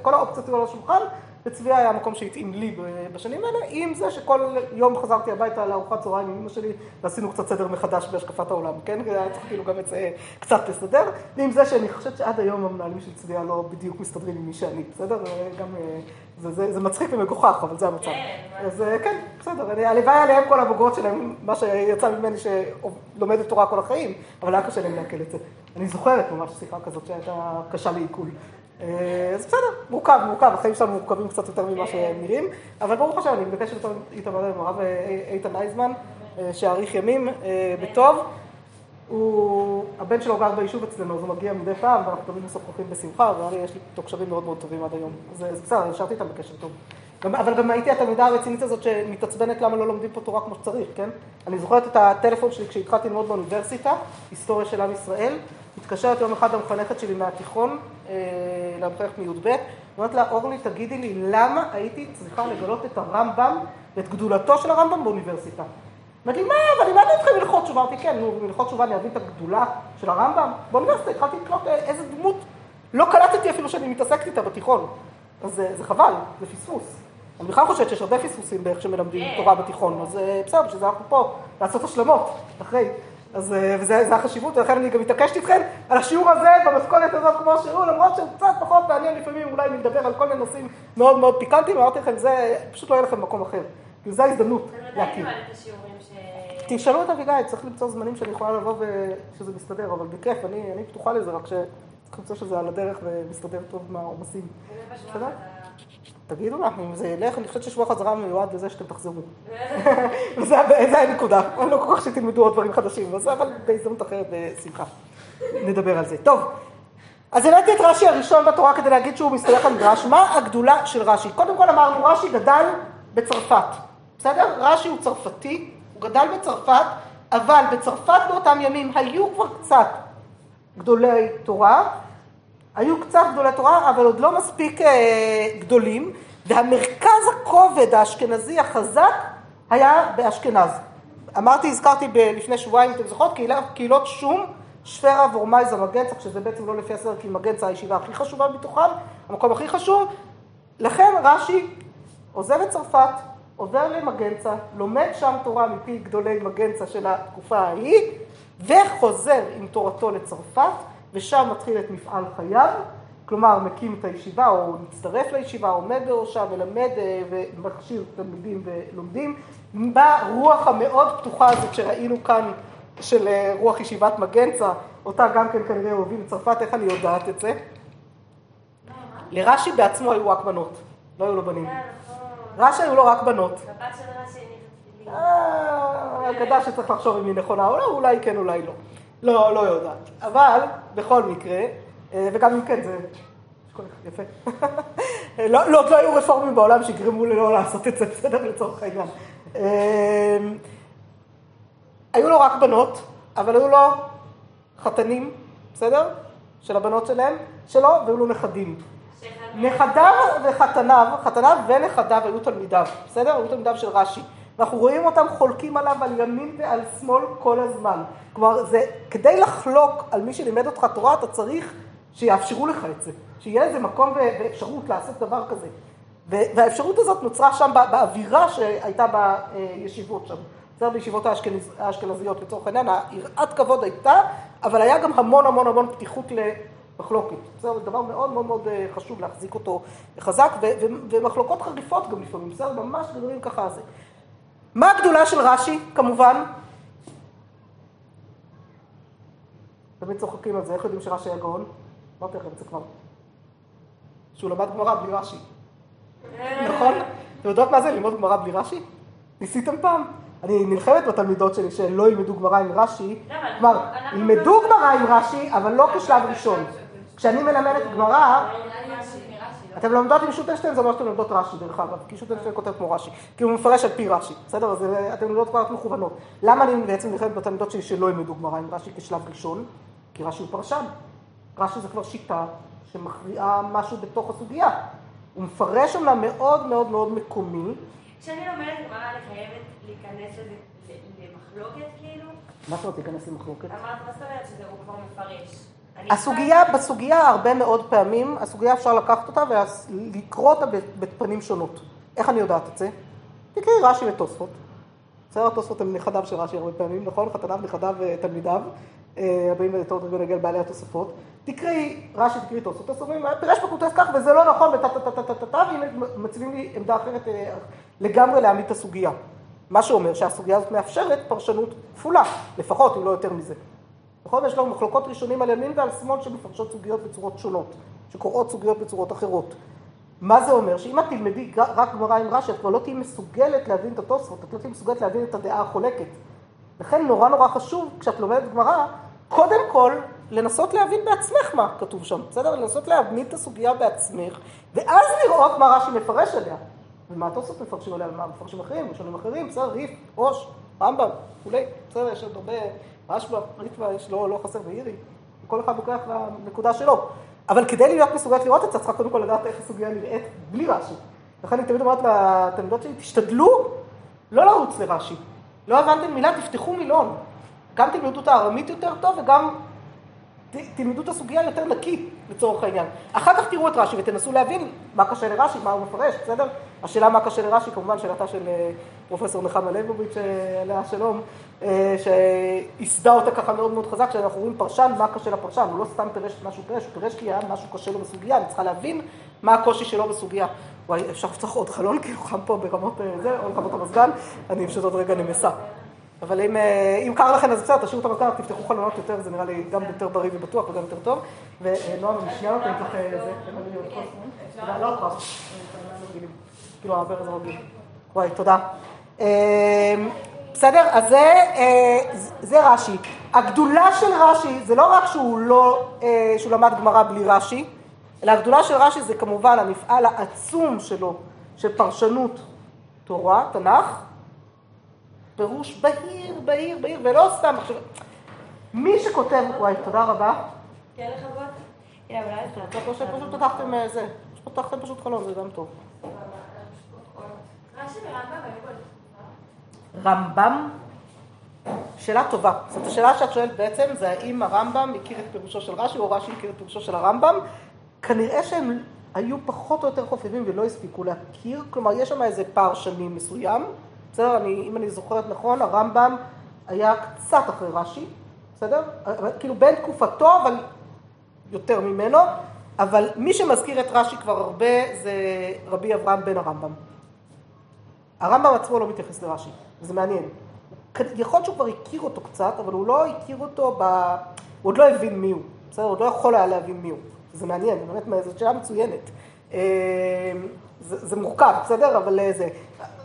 כל האופציות היו על השולחן, וצביה היה המקום שהתאים לי בשנים האלה, עם זה שכל יום חזרתי הביתה לארוחת צהריים עם אמא שלי, ועשינו קצת סדר מחדש בהשקפת העולם, כן? היה צריך כאילו גם את זה קצת לסדר, ועם זה שאני חושבת שעד היום המנהלים של צביה לא בדיוק מסתדרים עם מי שאני, בסדר? גם, אה, זה, זה, זה מצחיק ומגוחך, אבל זה המצב. כן, אז אה, כן, בסדר, אני- הלוואי עליהם כל הבוגרות שלהם, מה שיצא ממני שלומדת תורה כל החיים, אבל היה קשה להם לעכל את זה. אני זוכרת ממש שיחה כזאת שהייתה קשה לעיכול. אה, אז בסדר, מורכב, מורכב, החיים שלנו מורכבים קצת יותר ממה שהם נראים, אבל ברוך השם, אני מבקשת איתם עם הרב אה, איתן אייזמן, שיאריך ימים בטוב. הוא, הבן שלו גר ביישוב אצלנו, אז הוא מגיע מדי פעם, ואנחנו תמיד משוחחים בשמחה, ואני, יש לי איתו קשרים מאוד מאוד טובים עד היום. אז בסדר, נשארתי איתם בקשר טוב. גם, אבל גם הייתי התלמידה הרצינית הזאת שמתעצבנת למה לא לומדים פה תורה כמו שצריך, כן? אני זוכרת את הטלפון שלי כשהתחלתי ללמוד באוניברסיטה, היסטוריה של עם ישראל, מתקשרת יום אחד המחנכת שלי מהתיכון, אה, למחנכת מי"ב, אומרת לה, אורלי, תגידי לי, למה הייתי צריכה לגלות את הרמב"ם ואת גדולתו של הרמב"ם באוניברסיטה? אמרתי לי, מה, אבל לימדנו אתכם הלכות תשובה. אמרתי, כן, נו, הלכות תשובה אני אבין את הגדולה של הרמב"ם. באוניברסיטה התחלתי לקלוט אה, איזה דמות, לא קלטתי אפילו שאני מתעסקת איתה בתיכון. אז זה, זה חבל, זה פספוס. אני בכלל חושבת שיש הרבה פספוסים באיך שמלמדים כן. תורה בתיכון, אז אה, בסדר, בשביל זה אנחנו פה, לעשות השלמות, אחרי. אז אה, וזה זה החשיבות, ולכן אני גם מתעקשת איתכם על השיעור הזה במתכונת הזאת כמו שהוא, למרות שהוא קצת פחות מעניין לפעמים אולי מלדבר על כל מיני נושאים מאוד מאוד פיקנטיים, אמרתי לכם, זה פשוט לא יהיה לכם במקום אחר. כי זו ההזדמנות ש... תשאלו את אביגיל, צריך למצוא זמנים שאני יכולה לבוא ושזה מסתדר, אבל בכיף, אני, אני פתוחה לזה, רק שצריך למצוא שזה על הדרך ומסתדר טוב. וזה בשבוע בסדר? תגידו לנו, אם זה ילך, אני חושבת ששבוע חזרה מיועד לזה שאתם תחזרו. וזה הנקודה, אני לא כל כך שתלמדו עוד דברים חדשים, אבל בהזדמנות אחרת בשמחה. נדבר על זה. טוב, אז הבאתי את רש"י הראשון בתורה כדי להגיד שהוא מסתלק על מדרש. מה הגדולה של רש"י? קודם כל אמרנו, רש"י גדל בצרפת, בסדר? רש"י הוא צרפתי, הוא גדל בצרפת, אבל בצרפת באותם ימים היו כבר קצת גדולי תורה, היו קצת גדולי תורה, אבל עוד לא מספיק אה, גדולים, והמרכז הכובד האשכנזי החזק היה באשכנז. אמרתי, הזכרתי לפני שבועיים, אתם זוכרות, קהילות שום, שפרה וורמייזה מגנצה, שזה בעצם לא לפי הסדר, כי מגנצה הישיבה הכי חשובה מתוכם, המקום הכי חשוב. לכן רש"י עוזב את צרפת, עובר למגנצה, לומד שם תורה מפי גדולי מגנצה של התקופה ההיא, וחוזר עם תורתו לצרפת, ושם מתחיל את מפעל חייו, כלומר מקים את הישיבה או מצטרף לישיבה, עומד בראשה, מלמד אה, ומכשיר תלמידים ולומדים. ברוח המאוד פתוחה הזאת שראינו כאן של אה, רוח ישיבת מגנצה, אותה גם כן כנראה אוהבים בצרפת, איך אני יודעת את זה? לרש"י בעצמו היו רק בנות, לא היו לו בנים. אה. רש"י היו לו רק בנות. הבת של רש"י אה, אגדה שצריך לחשוב אם היא נכונה או לא, אולי כן, אולי לא. לא, לא יודעת. אבל, בכל מקרה, וגם אם כן, זה... יפה. לא, לא, לא היו רפורמים בעולם שיגרמו לי לא לעשות את זה, בסדר? לצורך העניין. היו לו רק בנות, אבל היו לו חתנים, בסדר? של הבנות שלהם, שלו, והיו לו נכדים. נכדיו וחתניו, חתניו ונכדיו היו תלמידיו, בסדר? היו תלמידיו של רש"י. ואנחנו רואים אותם חולקים עליו על ימין ועל שמאל כל הזמן. כלומר, זה, כדי לחלוק על מי שלימד אותך תורה, אתה צריך שיאפשרו לך את זה. שיהיה איזה מקום ואפשרות לעשות דבר כזה. והאפשרות הזאת נוצרה שם באווירה שהייתה בישיבות שם. בסדר, בישיבות האשכנז, האשכנזיות לצורך העניין, היראת כבוד הייתה, אבל היה גם המון המון המון פתיחות למחלוקת. בסדר, זה דבר מאוד מאוד מאוד אה, חשוב להחזיק אותו חזק, ו- ו- ומחלוקות חריפות גם לפעמים, בסדר, ממש גדולים ככה זה. מה הגדולה של רש"י, כמובן? תמיד צוחקים על זה, איך יודעים שרש"י היה גאון? אמרתי לכם את זה כבר. שהוא למד גמרא בלי רש"י. נכון? אתם יודעות מה זה ללמוד גמרא בלי רש"י? ניסיתם פעם? אני נלחמת בתלמידות שלי שהן לא ילמדו גמרא עם רש"י, כלומר, ילמדו גמרא עם רש"י, אבל לא כשלב ראשון. כשאני מלמדת גמרא, אתם לומדות עם שוטנשטיין, זה אומר שאתם לומדות רש"י, דרך אגב, כי שוטנשטיין כותב כמו רש"י, כי הוא מפרש על פי רש"י, בסדר? אז אה, אתם לומדות כבר מכוונות. למה אני בעצם נלחמת בתלמידות שלי שלא ילמדו גמרא עם רש"י כשלב ראשון? כי רש"י הוא פרשן. רש"י זה כבר שיטה שמכריעה משהו בתוך הסוגיה. הוא מפרש אומנם מאוד מאוד מאוד מקומי. כשאני לומדת גמרא אני חייבת להיכנס למחלוקת כאילו? מה זאת אומרת להיכנס למחלוקת? אמרת, מה זאת אומרת שזה הוא כבר מפרש? הסוגיה, בסוגיה הרבה מאוד פעמים, הסוגיה אפשר לקחת אותה ולקרוא אותה בפנים שונות. איך אני יודעת את זה? תקראי רש"י ותוספות. בסדר, תוספות הם נכדיו של רש"י הרבה פעמים, נכון? חתניו, נכדיו ותלמידיו. אה, הבאים יותר עוד רגע נגיע לבעלי התוספות. תקראי רש"י, תקראי תוספות, תוספות, פירש בכותב כך וזה לא נכון, וטה טה טה טה טה טה, והנה מציבים לי עמדה אחרת אה, לגמרי להעמיד את הסוגיה. מה שאומר שהסוגיה הזאת מאפשרת פרשנות כפולה, לפחות אם לא יותר מזה. נכון? יש לנו מחלוקות ראשונים על ימין ועל שמאל שמפרשות סוגיות בצורות שונות, שקוראות סוגיות בצורות אחרות. מה זה אומר? שאם את תלמדי רק גמרא עם רש"י, את כבר לא תהיי מסוגלת להבין את התוספות, את לא תהיי מסוגלת להבין את הדעה החולקת. לכן נורא נורא חשוב, כשאת לומדת גמרא, קודם כל לנסות להבין בעצמך מה כתוב שם, בסדר? לנסות להבין את הסוגיה בעצמך, ואז לראות מה רש"י מפרש עליה. ומה התוספות מפרשים עליה, ומה מפרשים אחרים, ראשונים אחרים, בסדר, ריף, ראש, רמב"ם, כולי, בסדר, יש עוד הרבה, רשב"א, ריטב"א, יש לא, לא חסר ואירי, כל אחד לוקח לנקודה שלו. אבל כדי להיות מסוגלת לראות את זה, צריכה קודם כל לדעת איך הסוגיה נראית בלי רש"י. לכן אני תמיד אומרת לתלמידות שלי, תשתדלו לא לרוץ לרש"י. לא הבנתם מילה, תפתחו מילון. גם תלמדו את הארמית יותר טוב וגם תלמדו את הסוגיה יותר נקי, לצורך העניין. אחר כך תראו את רש"י ותנסו להבין מה קשה לרש"י, מה הוא מפרש, בסדר? השאלה מה קשה לרש"י, כמובן שאלתה של אה, פרופסור נחמה ליבוביץ', אה, עליה שלום, אה, שייסדה אותה ככה מאוד מאוד חזק, שאנחנו רואים פרשן, מה קשה לפרשן, הוא לא סתם פירש את מה שהוא פירש, הוא פירש כי היה משהו קשה לו בסוגיה, אני צריכה להבין מה הקושי שלו בסוגיה. וואי, אפשר לפתוח עוד חלון, כאילו חם פה ברמות זה, או רמות המזגן, אני פשוט עוד רגע נמסה. אבל אם, אם קר לכם אז בסדר, תשאירו את המזגן, תפתחו חלונות יותר, זה נראה לי גם יותר בריא ובטוח וגם יותר טוב. ונועם, אני שנייה נותנת לך זה, לא הקרב, כאילו הברז הרגיל. וואי, תודה. בסדר? אז זה, זה רש"י. הגדולה של רש"י זה לא רק שהוא לא, שהוא למד גמרא בלי רש"י, אלא הגדולה של רש"י זה כמובן המפעל העצום שלו, של פרשנות תורה, תנ"ך, פירוש בהיר, בהיר, בהיר, ולא סתם עכשיו... מי שכותב, וואי, תודה רבה. כן, לכבוד. הנה, אבל פשוט פתחתם אה, זה, פתחתם פשוט חלום, זה גם טוב. רמב"ם, שאלה טובה. זאת השאלה שאת שואלת בעצם, זה האם הרמב"ם הכיר את פירושו של רש"י, או רש"י הכיר את פירושו של הרמב"ם. כנראה שהם היו פחות או יותר חופפים ולא הספיקו להכיר, כלומר יש שם איזה פער שנים מסוים, בסדר? אני, אם אני זוכרת נכון, הרמב"ם היה קצת אחרי רש"י, בסדר? כאילו בין תקופתו, אבל יותר ממנו, אבל מי שמזכיר את רש"י כבר הרבה זה רבי אברהם בן הרמב"ם. הרמב"ם עצמו לא מתייחס לרש"י, זה מעניין. יכול להיות שהוא כבר הכיר אותו קצת, אבל הוא לא הכיר אותו ב... הוא עוד לא הבין מי הוא, בסדר? הוא עוד לא יכול היה להבין מי הוא. זה מעניין, באמת, זאת שאלה מצוינת. אה, זה, זה מורכב, בסדר? אבל אה, זה...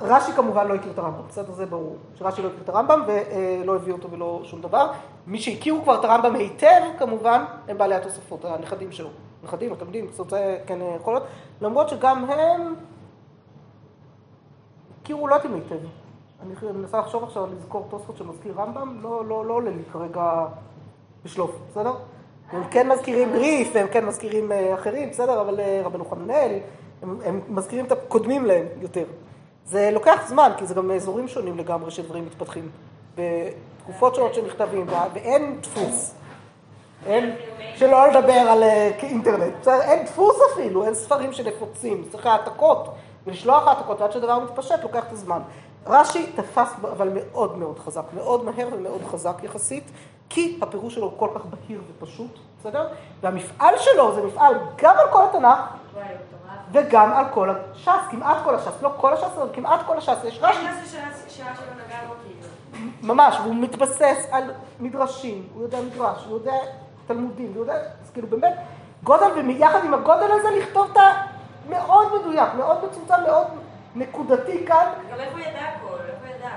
רש"י כמובן לא הכיר את הרמב"ם, בסדר? זה ברור. שרש"י לא הכיר את הרמב"ם ולא הביא אותו ולא שום דבר. מי שהכירו כבר את הרמב"ם היטב, כמובן, הם בעלי התוספות, הנכדים שלו. נכדים, התלמידים, אומרת, כן יכול להיות. למרות שגם הם הכירו לא יודעים היטב. אני מנסה לחשוב עכשיו לזכור תוספות שמזכיר רמב"ם, לא, לא, לא עולה לי כרגע בשלוף, בסדר? הם כן מזכירים ריף, והם כן מזכירים אה, אחרים, בסדר, אבל אה, רבנו חננאל, הם, הם מזכירים את הקודמים להם יותר. זה לוקח זמן, כי זה גם אזורים שונים לגמרי שדברים מתפתחים. בתקופות שונות של מכתבים, ואין דפוס. אין, שלא לדבר על אה, אינטרנט. בסדר, אין דפוס אפילו, אין ספרים שנפוצים. צריך העתקות, ולשלוח העתקות, ועד שדבר מתפשט לוקח את הזמן. רש"י תפס אבל מאוד מאוד חזק, מאוד מהר ומאוד חזק יחסית, כי הפירוש שלו הוא כל כך בהיר ופשוט, בסדר? והמפעל שלו זה מפעל גם על כל התנ"ך וגם על כל הש"ס, כמעט כל הש"ס, לא כל הש"ס, אבל כמעט כל הש"ס, יש רש"י. ממש, והוא מתבסס על מדרשים, הוא יודע מדרש, הוא יודע תלמודים, הוא יודע, אז כאילו באמת, גודל, ויחד עם הגודל הזה לכתוב את המאוד מדויק, מאוד מצומצם, מאוד נקודתי כאן. גם איך הוא ידע הכל, איך הוא ידע?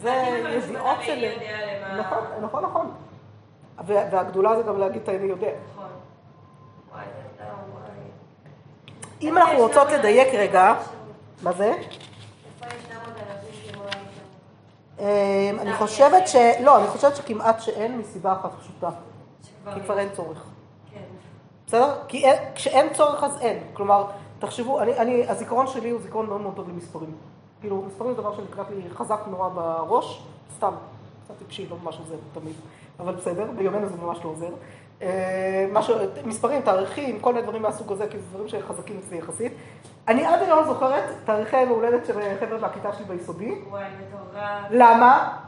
זה ידיעות של... נכון, נכון, נכון. והגדולה זה גם להגיד את אני יודע. נכון. אם אנחנו רוצות לדייק רגע, מה זה? אמ, אני חושבת ש... לא, אני חושבת שכמעט שאין מסיבה אחת פשוטה. כי כבר אין צורך. בסדר? כי כשאין צורך אז אין. כלומר, תחשבו, הזיכרון שלי הוא זיכרון מאוד מאוד טוב למספרים. כאילו, מספרים זה דבר שנקרא לי חזק נורא בראש, סתם, קצת טיפשי, לא ממש עוזר תמיד, אבל בסדר, ביומנו זה ממש לא עוזר. אה, משהו, מספרים, תאריכים, כל מיני דברים מהסוג הזה, כי זה דברים שחזקים אצלי יחסית. אני עד היום זוכרת תאריכי יום הולדת של חבר'ה מהכיתה שלי ביסודי. וואי, מטורף. למה?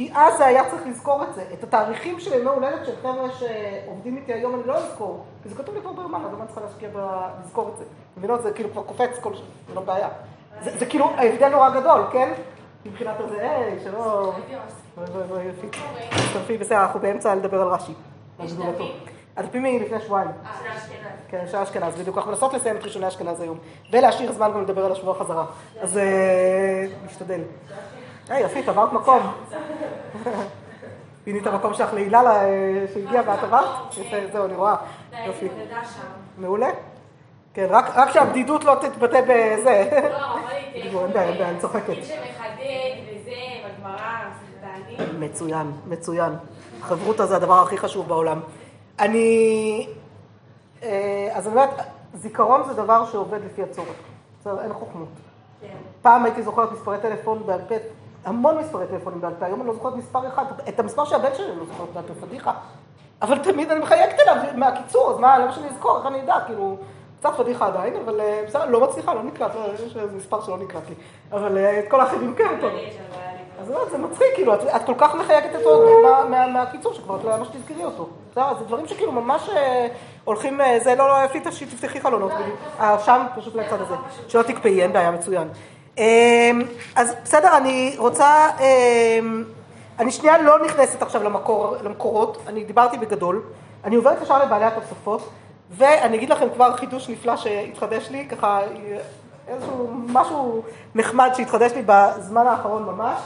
כי אז זה היה צריך לזכור את זה. את התאריכים של ימי הולדת של חבר'ה שעובדים איתי היום אני לא אזכור, כי זה כתוב לי כבר ביומן, אז אני צריכה להשקיע בלזכור את זה. מבינות? זה כאילו כבר קופץ כל שנה, זה לא בעיה. זה, זה כאילו ההבדל נורא גדול, כן? מבחינת הזה, היי, שלום. תצטרפי, בסדר, אנחנו באמצע לדבר על רש"י. הדפים היא לפני שבועיים. אה, אשכנז. כן, שעה אשכנז, בדיוק. אנחנו מנסות לסיים את ראשוני אשכנז היום. ולהשאיר זמן גם לדבר על השבוע חזרה. אז אה, נשתדל. היי, יפית, עברת מקום. פיני את המקום שלך להילה שהגיעה ואת עברת? זהו, אני רואה. יופי. מעולה. כן, רק שהבדידות לא תתבטא בזה. לא, אבל אין בעיה, אין בעיה, אני צוחקת. מצוין, מצוין. חברותא זה הדבר הכי חשוב בעולם. אני... אה, אז אני אומרת, זיכרון זה דבר שעובד לפי הצורך. בסדר, אין חוכמות. כן. פעם הייתי זוכרת מספרי טלפון בעל פה, המון מספרי טלפונים בעל פה, היום אני לא זוכרת מספר אחד, את המספר של הבן שלי אני לא זוכרת בעל פה, פדיחה. אבל תמיד אני מחייגת אליו מהקיצור, אז מה, למה שאני אזכור, איך אני אדע, כאילו... קצת פדיחה עדיין, אבל אה, בסדר, לא מצליחה, לא נקלט, לא, יש איזה מספר שלא נקלט לי. אבל אה, את כל האחרים כן, טוב. אז זה מצחיק, כאילו, את, כל כך מחייגת אותו מה, מהקיצור, שכבר את לא יודע שתזכרי אותו. זה דברים שכאילו ממש אה, הולכים, זה לא, לא, איפה שתפתחי חלונות, אה, שם פשוט לצד הזה. שלא תקפאי, אין בעיה, מצוין. אמ, אז בסדר, אני רוצה, אמ, אני שנייה לא נכנסת עכשיו למקור, למקורות, אני דיברתי בגדול, אני עוברת ישר לבעלי התוספות, ואני אגיד לכם כבר חידוש נפלא שהתחדש לי, ככה איזשהו משהו נחמד שהתחדש לי בזמן האחרון ממש,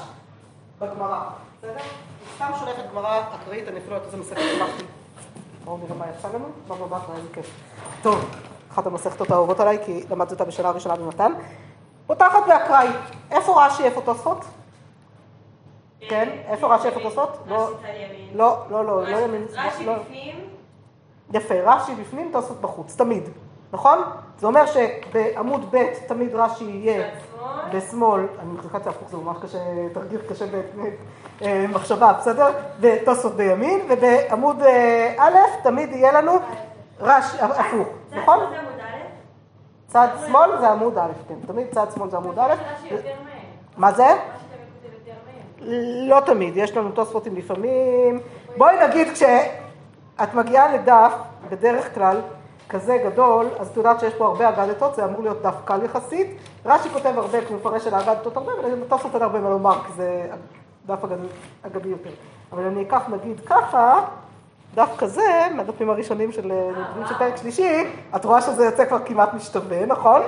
בגמרא, בסדר? סתם שולחת גמרא אקראית, אני אפילו לא יודעת איזה מסכת הלכתי. בואו נראה מה יצא לנו, בבא בתרא, איזה כיף. טוב, אחת המסכתות האהובות עליי, כי למדתי אותה בשנה הראשונה במתן. פותחת באקראי. איפה רש"י, איפה תוספות? כן, איפה רש"י, איפה תוספות? לא, לא, לא, לא, לא ימין. רש"י לא. בפנים, יפה, רש"י בפנים, תוספות בחוץ, תמיד, נכון? זה אומר שבעמוד ב' תמיד רש"י יהיה בשמאל, אני מחזיקה את זה הפוך, זה ממש קשה, תרגיל קשה במחשבה, בסדר? ותוספות בימין, ובעמוד אה, א' תמיד יהיה לנו רש"י, הפוך, נכון? שמאל זה עמוד א', צד שמאל זה עמוד א', כן, תמיד צד שמאל זה עמוד א', רש"י יותר מהר. מה זה? רש"י תמיד כותב יותר מהר. לא תמיד, יש לנו תוספותים לפעמים. בואי נגיד, כשאת מגיעה לדף, בדרך כלל, כזה גדול, אז את יודעת שיש פה הרבה אגדתות, זה אמור להיות דף קל יחסית. רש"י כותב הרבה, כי הוא מפרש על האגדתות הרבה, אבל לתוספות אין הרבה מה לומר, כי זה דף אגדי יותר. אבל אני אקח נגיד ככה, דף כזה, מהדפים הראשונים של, נתונים של פרק שלישי, את רואה שזה יוצא כבר כמעט משתווה, נכון?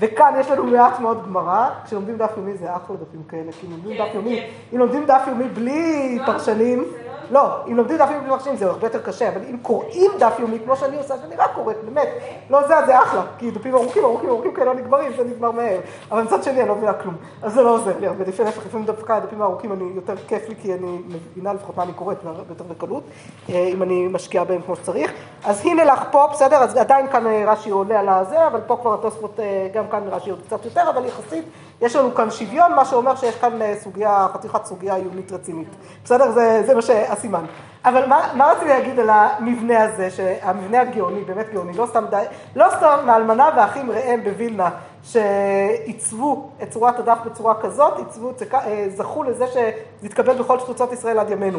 וכאן יש לנו מעט מאוד גמרא, כשלומדים דף יומי זה אחלה דפים כאלה, כי לומדים כן, דף יומי, כן. אם לומדים דף יומי בלי לא, פרשנים, זה לא, אם לומדים דף יומי בלי פרשנים זה הרבה יותר קשה, אבל אם קוראים דף יומי כמו שאני עושה, שאני רק קוראת, באמת, לא זה, זה אחלה, כי דפים ארוכים, ארוכים, ארוכים כאלה לא נגמרים, זה נגמר מהר, אבל מצד שני אני לא מבינה כלום, אז זה לא עוזר לי הרבה, לפעמים להפך, לפעמים דווקא הדפים הארוכים אני יותר כיף לי, כי אני מבינה לפחות מה אני קוראת יותר בקלות, אה, אם אני משקיעה בהם כמו שצריך, אז הנה לך פה, בסדר, אז עדיין כאן אה, רש"י עולה על הזה, אבל פה כבר התוספות, אה, גם כאן רש"י עוד קצת יותר, אבל יחסית יש לנו כאן שוויון, מה שאומר שיש כאן אה, סוגיה, חתיכת סוגיה עיונית רצינית. בסדר? זה, זה מה שהסימן. אבל מה, מה רציתי להגיד על המבנה הזה, שהמבנה הגאוני, באמת גאוני, לא סתם, די, לא סתם האלמנה והאחים ראם בווילנה, שעיצבו את צורת הדף בצורה כזאת, עיצבו, כ- אה, זכו לזה שזה יתקבל בכל תפוצות ישראל עד ימינו.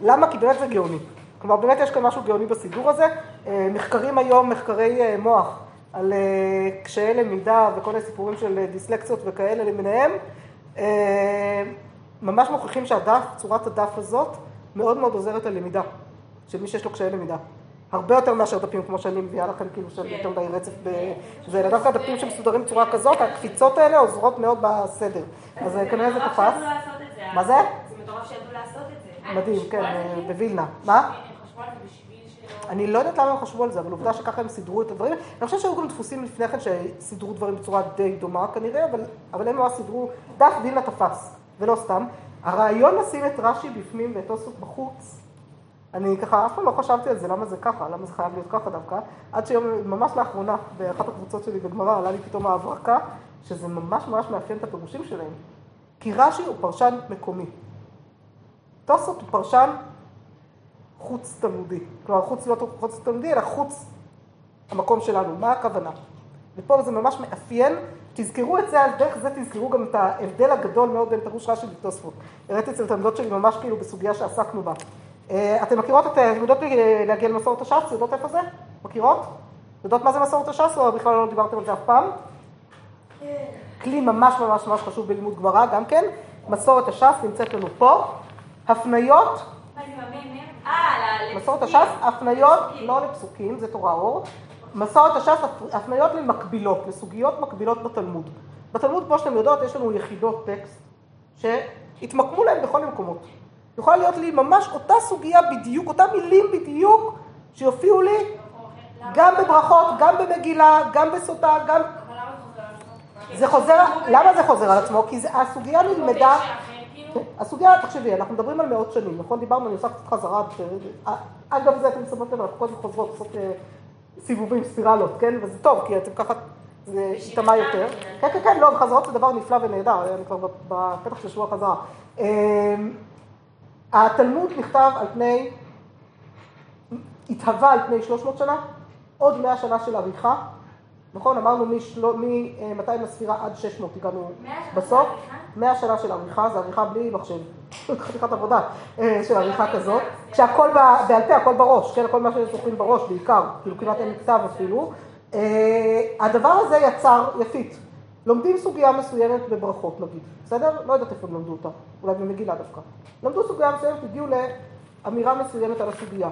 למה? כי באמת זה גאוני. כלומר, באמת יש כאן משהו גאוני בסידור הזה. אה, מחקרים היום, מחקרי אה, מוח, על אה, קשיי למידה וכל מיני סיפורים של אה, דיסלקציות וכאלה למיניהם, אה, ממש מוכיחים שהדף, צורת הדף הזאת, מאוד מאוד עוזרת ללמידה, של מי שיש לו קשיי למידה. הרבה יותר מאשר דפים כמו שאני מביאה לכם, כאילו של יותר מדי רצף ב... זה אלא דווקא דפים שמסודרים בצורה כזאת, הקפיצות האלה עוזרות מאוד בסדר. אז אה, כנראה זה תפס. מה זה? זה מטורף שידעו לעשות את זה. מדהים, כן? בווילנה. מה? אני לא יודעת למה הם חשבו על זה, אבל עובדה שככה הם סידרו את הדברים. אני חושבת שהיו גם דפוסים לפני כן שסידרו דברים בצורה די דומה כנראה, אבל, אבל הם ממש סידרו, דף וילנה תפס, ולא סתם. הרעיון לשים את רש"י בפנים ואת תוספות בחוץ, אני ככה אף פעם לא חשבתי על זה, למה זה ככה, למה זה חייב להיות ככה דווקא, עד שיום, ממש לאחרונה, באחת הקבוצות שלי בגמרא, עלה לי פתאום ההברקה, שזה ממש ממש מאפיין את הפירושים שלהם. כי רש"י הוא פרשן מקומי. תוספות הוא פרשן חוץ תלמודי. כלומר, חוץ לא חוץ תלמודי, אלא חוץ המקום שלנו. מה הכוונה? ופה זה ממש מאפיין, תזכרו את זה, על דרך זה תזכרו גם את ההבדל הגדול מאוד בין פירוש רש"י לתוספות. הראיתי אצל תלמידות שלי ממש כאילו בסוגיה שעסקנו בה. אה, אתן מכירות את, יודעות להגיע למסורת הש"ס? יודעות איפה זה? מכירות? יודעות מה זה מסורת הש"ס או בכלל לא דיברתם על זה אף פעם? כלי ממש ממש ממש חשוב בלימוד גמרא גם כן. מסורת הש"ס נמצאת לנו פה. הפניות מה זה במ"ם? אה, ל- מסורת. הש"ס, הפניות. לא לפסוקים, זה תורה אור. מסורת הש"ס, הפניות למקבילות, לסוגיות מקבילות בתלמוד. בתלמוד, כמו שאתם יודעות, יש לנו יחידות טקסט שהתמקמו להם בכל המקומות. יכולה להיות לי ממש אותה סוגיה בדיוק, אותם מילים בדיוק, שיופיעו לי גם בברכות, גם במגילה, גם בסוטה, גם... אבל למה זה חוזר על עצמו? זה חוזר, למה זה חוזר על עצמו? כי זה- הסוגיה נלמדה... כן, הסוגיה, תחשבי, אנחנו מדברים על מאות שנים, נכון? דיברנו, אני עושה קצת חזרה, אגב זה אתם שמות לב, אנחנו כל הזמן חוזרות, עושות אה, סיבובים, ספירלות, כן? וזה טוב, כי אתם ככה, זה ייטמע יותר. כן, כן, כן, לא, חזרות זה דבר נפלא ונהדר, אני כבר בפתח של שבוע חזרה. אה, התלמוד נכתב על פני, התהווה על פני 300 שנה, עוד 100 שנה של עריכה, נכון? אמרנו מ-200 לספירה עד 600 הגענו 100 שנה של בסוף. עריכה? 100 שנה של עריכה, זה עריכה בלי מחשב, חתיכת עבודה אה, של עריכה כזאת, כשהכל בעל פה, הכל בראש, כן, הכל מה שזוכרים בראש בעיקר, כאילו כמעט אין כתב אפילו. אה, הדבר הזה יצר יפית, לומדים סוגיה מסוימת בברכות נגיד, בסדר? לא יודעת איפה למדו אותה, אולי במגילה דווקא. למדו סוגיה מסוימת, הגיעו לאמירה מסוימת על הסוגיה.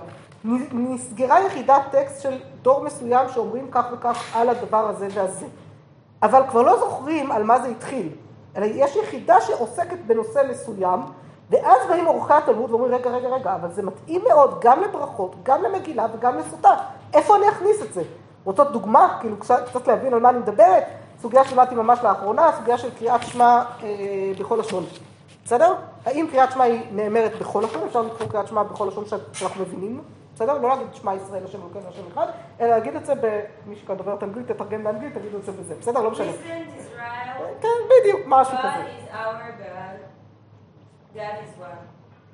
נסגרה יחידת טקסט של דור מסוים שאומרים כך וכך על הדבר הזה והזה. אבל כבר לא זוכרים על מה זה התחיל, אלא יש יחידה שעוסקת בנושא מסוים, ואז באים עורכי התלמוד ואומרים, רגע, רגע, רגע, אבל זה מתאים מאוד גם לברכות, גם למגילה וגם לסוטה. איפה אני אכניס את זה? רוצות דוגמה, כאילו קצת, להבין על מה אני מדברת? סוגיה שלמדתי ממש לאחרונה, סוגיה של קריאת שמע אה, בכל לשון. בסדר? האם קריאת שמע היא נאמרת בכל לשון? אפשר לקרוא קריאת שמע בכל לשון שאנחנו מבינים? בסדר? לא להגיד שמע ישראל, השם אלוקינו, השם אחד, אלא להגיד את זה במי שכאן דוברת אנגלית, תתרגם באנגלית, תגידו את זה בזה. בסדר? לא משנה. כן, בדיוק, משהו כזה.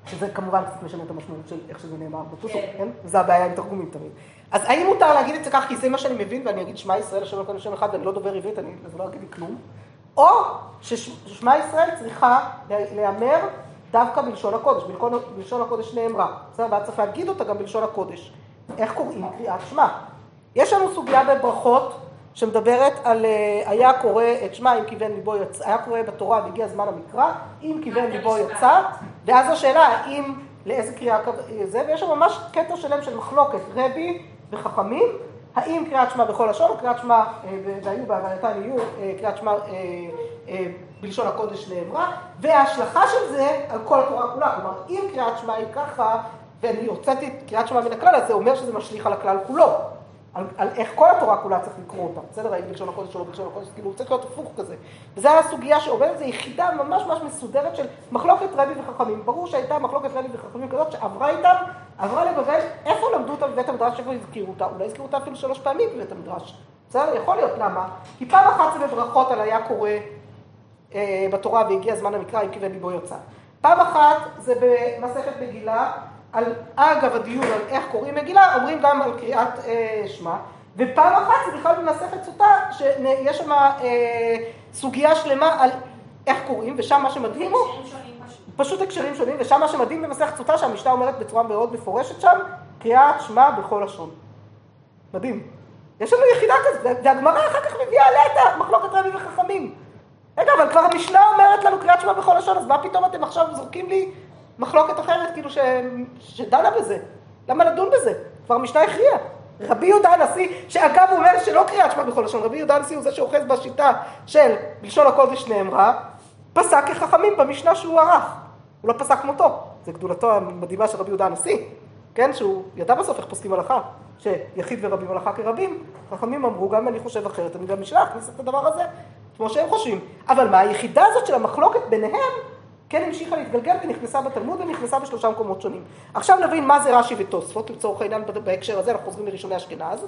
שזה כמובן קצת משנה את המשמעות של איך שזה נאמר בפסוק, כן? כן? זה הבעיה עם תרגומים תמיד. אז האם מותר להגיד את זה כך, כי זה מה שאני מבין, ואני אגיד שמע ישראל, השם אלוקינו, השם אחד, ואני לא דובר עברית, אני לא אגיד לי כלום, או ששמע ישראל צריכה להיאמר דווקא בלשון הקודש, בלשון, בלשון הקודש נאמרה. בסדר, ואז צריך להגיד אותה גם בלשון הקודש. איך קוראים קריאת שמע? יש לנו סוגיה בברכות שמדברת על אה, היה קורא את שמע אם כיוון ליבו יצא, היה קורא בתורה והגיע זמן המקרא, אם כיוון ליבו יצא, ואז השאלה האם, לאיזה קריאה זה, ויש שם ממש קטע שלם של מחלוקת, רבי וחכמים, האם קריאת שמע בכל לשון, או קריאת שמע, אה, והיו בהבנתן יהיו אה, קריאת שמע בלשון הקודש נאמרה, וההשלכה של זה על כל התורה כולה. כלומר, אם קריאת שמע היא ככה, ואני הוצאתי את קריאת שמע מן הכלל, אז זה אומר שזה משליך על הכלל כולו. על, על איך כל התורה כולה צריך לקרוא אותה, בסדר? האם בלשון הקודש או לא בלשון הקודש, כאילו צריך להיות הפוך כזה. וזו הסוגיה שעובדת, זו יחידה ממש ממש מסודרת של מחלוקת רבי וחכמים. ברור שהייתה מחלוקת רבי וחכמים כזאת שעברה איתם, עברה לבבל, איפה למדו אותה בבית המדרש, איפה הזכירו אותה? אולי הזכירו אותה אפילו שלוש פעמים בבית המדרש. בסדר? יכול להיות, למה? כי פעם אחת זה בברכות על היה קורא אה, בתורה והגיע זמן המקרא, אם כיוון ליבו יצא. פעם אחת זה במסכת מגילה, על אגב הדיון על איך קוראים מגילה, אומרים גם על קריאת אה, שמע, ופעם אחת זה בכלל במסכת סוטה, שיש שם אה, סוגיה שלמה על איך קוראים, ושם מה שמדהים הוא... פשוט הקשרים שונים, ושם מה שמדהים במסכת סוטה, שהמשנה אומרת בצורה מאוד מפורשת שם, קריאת שמע בכל לשון. מדהים. יש לנו יחידה כזאת, והגמרא אחר כך מביאה עליה את המחלוקת רבי וחכמים. רגע, אבל כבר המשנה אומרת לנו קריאת שמע בכל לשון, אז מה פתאום אתם עכשיו זורקים לי מחלוקת אחרת, כאילו, ש... שדנה בזה? למה לדון בזה? כבר המשנה הכריעה. רבי יהודה הנשיא, שאגב הוא אומר שלא קריאת שמע בכל לשון, רבי יהודה הנשיא הוא זה שאוחז בשיטה של בלשון הקודש נאמרה, פסק כחכמים במשנה שהוא ערך. הוא לא פסק כמותו, זה גדולתו המדהימה של רבי יהודה הנשיא, כן, שהוא ידע בסוף איך פוסקים הלכה, שיחיד ורבים הלכה כרבים, חכמים אמרו, גם אני חושב אחרת, אני גם משנה אכניס את הדבר הזה, כמו שהם חושבים. אבל מה, היחידה הזאת של המחלוקת ביניהם, כן המשיכה להתגלגל ונכנסה בתלמוד ונכנסה בשלושה מקומות שונים. עכשיו נבין מה זה רש"י ותוספות, לצורך העניין בהקשר הזה, אנחנו חוזרים לראשוני אשכנז.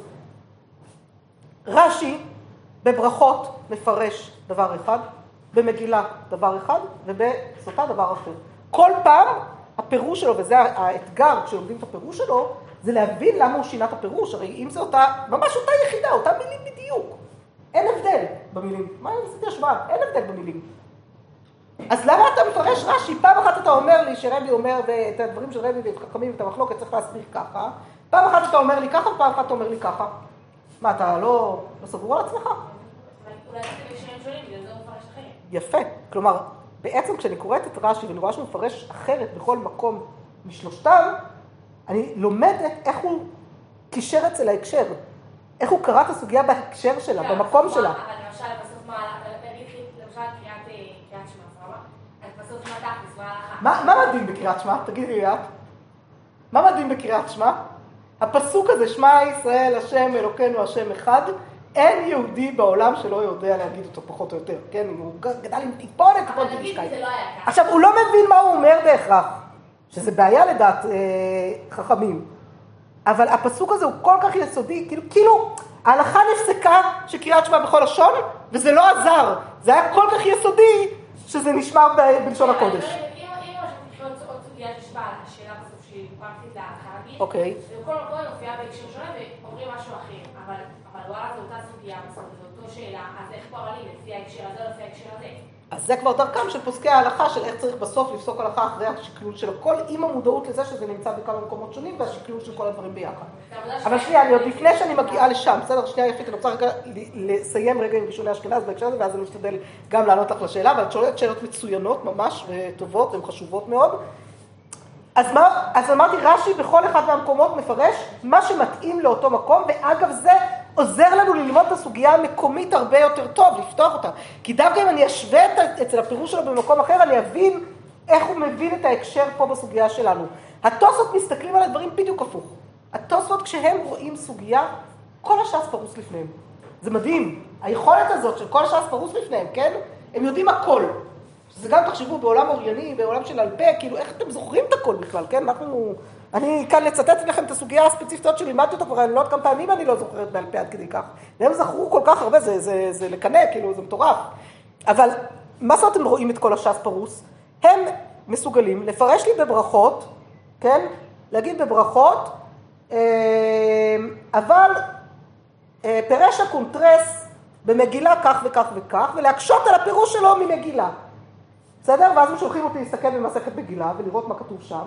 רש"י בברכות מפרש דבר אחד, במגילה דבר אחד ובסוטה דבר אחר. כל פעם הפירוש שלו, וזה האתגר כשלומדים את הפירוש שלו, זה להבין למה הוא שינה את הפירוש, הרי אם זה אותה, ממש אותה יחידה, אותה מילים בדיוק. אין הבדל במילים. מה אם עשיתי השוואה? אין הבדל במילים. אז למה אתה מפרש רש"י? פעם אחת אתה אומר לי שרבי אומר את הדברים של רבי ואת חכמים ואת המחלוקת צריך להסביר ככה, פעם אחת אתה אומר לי ככה ופעם אחת אתה אומר לי ככה. מה, אתה לא, לא סגור על עצמך? יפה. כלומר, בעצם כשאני קוראת את רש"י ואני רואה שהוא מפרש אחרת בכל מקום משלושתם, אני לומדת איך הוא קישר אצל ההקשר. איך הוא קרא את הסוגיה בהקשר שלה, כן, במקום שלה. אבל למשל, קריאת שמע, אז בסוף מה מדהים בקריאת שמע? תגידי לי את. מה מדהים בקריאת שמע? הפסוק הזה, שמע ישראל, השם אלוקינו, השם אחד, אין יהודי בעולם שלא יודע להגיד אותו פחות או יותר, כן? הוא גדל עם טיפונת, משקעית. לא עכשיו, הוא לא מבין מה הוא אומר בהכרח, שזה בעיה לדעת אה, חכמים. אבל הפסוק הזה הוא כל כך יסודי, כאילו, כאילו, ההלכה נפסקה שקריאת שמע בכל לשון, וזה לא עזר. זה היה כל כך יסודי, שזה נשמר בלשון הקודש. אוקיי. וכל מקום מופיעה בהקשר שונה ואומרים משהו אחר, אבל וואלה זו אותה סוגיה, זו אותה שאלה, אז איך פועלים לפי ההקשר הזה או לפי ההקשר הזה? אז זה כבר דרכם של פוסקי ההלכה, של איך צריך בסוף לפסוק הלכה אחרי השקלול של הכל, עם המודעות לזה שזה נמצא בכמה מקומות שונים, והשקלול של כל הדברים ביחד. אבל שנייה, אני עוד לפני שאני מגיעה לשם, בסדר? שנייה יפית, אני רוצה רגע לסיים רגע עם ראשוני אשכנז בהקשר הזה, ואז אני משתדל גם לענות לך לשאלה, אבל את שואלת שאלות מצוינות ממש, וטובות, והן חשובות מאוד. אז, מה, אז אמרתי, רש"י בכל אחד מהמקומות מפרש מה שמתאים לאותו מקום, ואגב זה עוזר לנו ללמוד את הסוגיה המקומית הרבה יותר טוב, לפתוח אותה. כי דווקא אם אני אשווה את, אצל הפירוש שלו במקום אחר, אני אבין איך הוא מבין את ההקשר פה בסוגיה שלנו. התוספות מסתכלים על הדברים בדיוק הפוך. התוספות כשהם רואים סוגיה, כל הש"ס פרוס לפניהם. זה מדהים, היכולת הזאת של כל הש"ס פרוס לפניהם, כן? הם יודעים הכל. זה גם תחשבו בעולם אורייני, בעולם של אלפה, כאילו איך אתם זוכרים את הכל בכלל, כן? אנחנו... אני כאן לצטט לכם את הסוגיה הספציפית הזאת שלימדתי אותה כבר, אני לא יודעת כמה פעמים אני לא זוכרת בעל פה עד כדי כך. והם זכרו כל כך הרבה, זה, זה, זה לקנא, כאילו, זה מטורף. אבל מה זאת אתם רואים את כל הש"ס פרוס? הם מסוגלים לפרש לי בברכות, כן? להגיד בברכות, אה, אבל אה, פירש הקונטרס במגילה כך וכך וכך, ולהקשות על הפירוש שלו ממגילה. בסדר? ואז הם שולחים אותי להסתכל במסכת מגילה ולראות מה כתוב שם.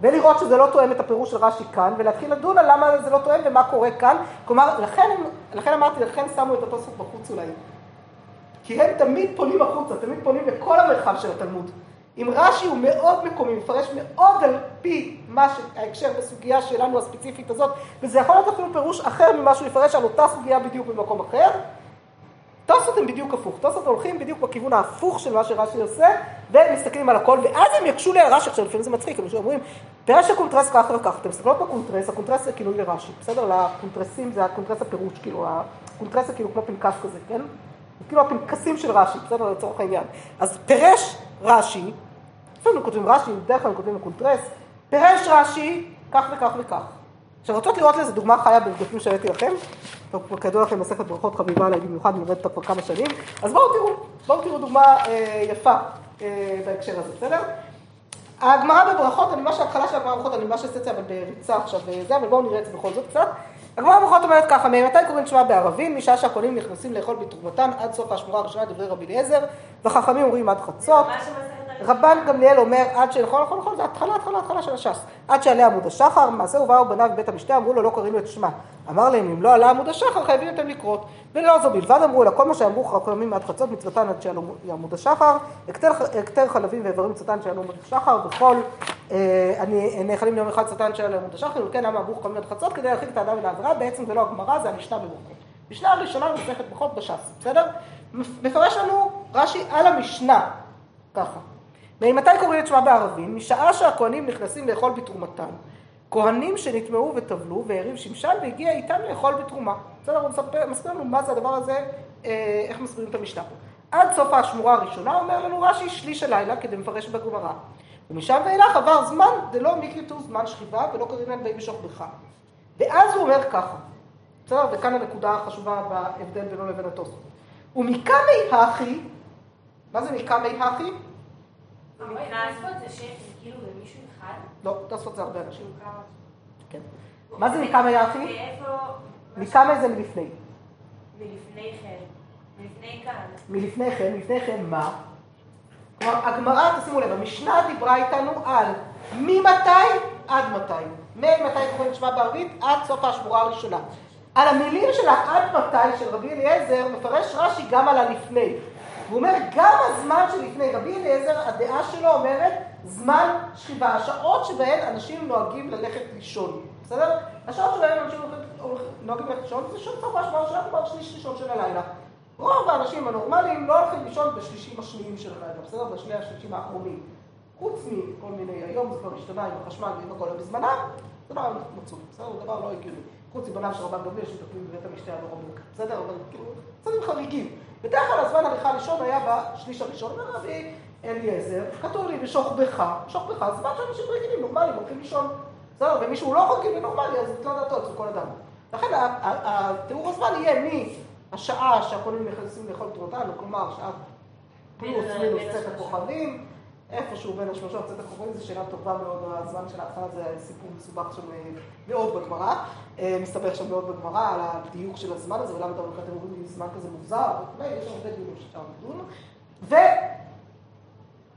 ולראות שזה לא תואם את הפירוש של רש"י כאן, ולהתחיל לדון על למה זה לא תואם ומה קורה כאן. כלומר, לכן, לכן אמרתי, לכן שמו את התוספות בחוץ אולי. כי הם תמיד פונים החוצה, תמיד פונים לכל המרחב של התלמוד. אם רש"י הוא מאוד מקומי, מפרש מאוד על פי מה שההקשר בסוגיה שלנו הספציפית הזאת, וזה יכול להיות אפילו פירוש אחר ממה שהוא יפרש על אותה סוגיה בדיוק במקום אחר, תוספות הם בדיוק הפוך, תוספות הולכים בדיוק בכיוון ההפוך של מה שרש"י עושה, ומסתכלים על הכל, ואז הם יקשו לי על רש"י, עכשיו לפעמים זה מצחיק, הם אומרים, פירש הקונטרס כך וכך, אתם מסתכלות בקונטרס, הקונטרס זה כינוי לרש"י, בסדר? לקונטרסים זה הקונטרס הפירוש, כאילו, הקונטרס זה כאילו כמו פנקס כזה, כן? כאילו הפנקסים של רש"י, בסדר? לצורך העניין. אז פירש רש"י, לפעמים כותבים רש"י, בדרך כלל כותבים לקונטרס, פירש רש"י כך וכך וכך. עכשיו, רוצות לראות לזה דוגמה חיה בדפים שהראיתי לכם? כידוע לכם מסכת ברכות חביבה עליי במיוחד, אני עובדת כבר כמה שנים, אז בואו תראו, בואו תראו דוגמה אה, יפה אה, בהקשר הזה, בסדר? הגמרא בברכות, אני ממש ההתחלה של הגמרא בברכות, אני ממש אעשה את זה אבל בריצה עכשיו וזה, אבל בואו נראה את זה בכל זאת קצת. הגמרא בברכות אומרת ככה, ממתי קוראים שמע בערבים? משעה שהקונים נכנסים לאכול בתרומתם עד סוף השמורה הראשונה, דברי רבי אליעזר, וחכמים אומרים עד חצות. רבן גמליאל אומר עד ש... נכון, נכון, זה התחלה, התחלה, התחלה של הש"ס. עד שעלה עמוד השחר, מעשה ובאו בניו בבית המשתה, אמרו לו לא קוראים לו את שמה. אמר להם אם לא עלה עמוד השחר חייבים אתם לקרות. ולא זו בלבד אמרו אלא כל מה שאמרו חכמים עד חצות מצוותן עד שעלו עמוד השחר, הקטר חלבים ואיברים מצוותן שעלו עמוד השחר, וכל אה, נאכלים ליום אחד צתן שעלו עמוד השחר, וכן למה אמרו חכמים עד חצות כדי להרחיק את האדם מן העבירה, בעצם זה לא הגמרא, זה המשנה בברכות. משנה הראשונה במסכת ברכות בש"ס, בסדר? מפרש לנו רש"י על המשנה, ככה. ממתי קוראים את שמע בערבים? משעה שהכהנים נכנסים לאכול בתרומתם. כהנים שנטמעו וטבלו והריב שמשן והגיע איתם לאכול בתרומה. בסדר, הוא מסביר לנו מה זה הדבר הזה, אה, איך מסבירים את המשנה פה. עד סוף השמורה הראשונה אומר לנו רש"י שליש הלילה כדי מפרש בגמרא. ומשם ואילך עבר זמן דלא מקריתו זמן שכיבה ולא להם באים בשוכבך. ואז הוא אומר ככה, בסדר, וכאן הנקודה החשובה בהבדל בינו לבין התוספות. ומקמי הכי, מה זה מקמי הכי? לא, תוספות זה הרבה אנשים. כן. מה זה מקמא יחי? מקמא זה מלפני. מלפני כן. מלפני כאן. מלפני כן, מלפני כן מה? כלומר, הגמרא, תשימו לב, המשנה דיברה איתנו על ממתי עד מתי. ממתי קוראים שמע בערבית עד סוף השבורה הראשונה. על המילים של העד מתי של רבי אליעזר מפרש רש"י גם על הלפני. הוא אומר, גם הזמן שלפני רבי אליעזר, הדעה שלו אומרת, זמן שכיבה, השעות שבהן אנשים נוהגים ללכת לישון, בסדר? השעות שבהן אנשים נוהגים ללכת לישון, זה שעות ממש ממש רק כבר שליש ראשון של הלילה. רוב האנשים הנורמליים לא הולכים לישון בשלישים השניים של הלילה, בסדר? בשני השלישים האחרונים. חוץ מכל מיני, היום זה כבר השתנה עם החשמל ועם הכל, בזמנם זה לא מצוי, בסדר? זה דבר לא הגיוני. חוץ מבניו של רבן גמליאל שמטפלים בבית המשתה הנורא בסדר? אבל כאילו, צדדים חריגים. בדרך כלל הזמן הליכה ראשון היה בשליש הראשון, אומר רבי אליעזר, כתוב לי בשוכבך, שוכבך, זמן שאנשים רגילים, נורמליים, הולכים לישון. בסדר, ומישהו לא רגיל ונורמלי, אז נתלה דעתו אצל כל אדם. לכן התיאור הזמן יהיה מהשעה שהקונים נכנסים לאכול תרותנו, כלומר שעה פלוס מינוס צאת הכוכבים, איפשהו בין השלושה צאת הכוכבים, זו שאלה טובה מאוד, הזמן של ההתחלה זה סיפור מסובך שם מאוד בגמרא, מסתבך שם מאוד בגמרא על הדיוק של הזמן הזה, ולמה אתם אומרים לי זמן כזה מוזר, יש הרבה דיונים שאפשר לדון.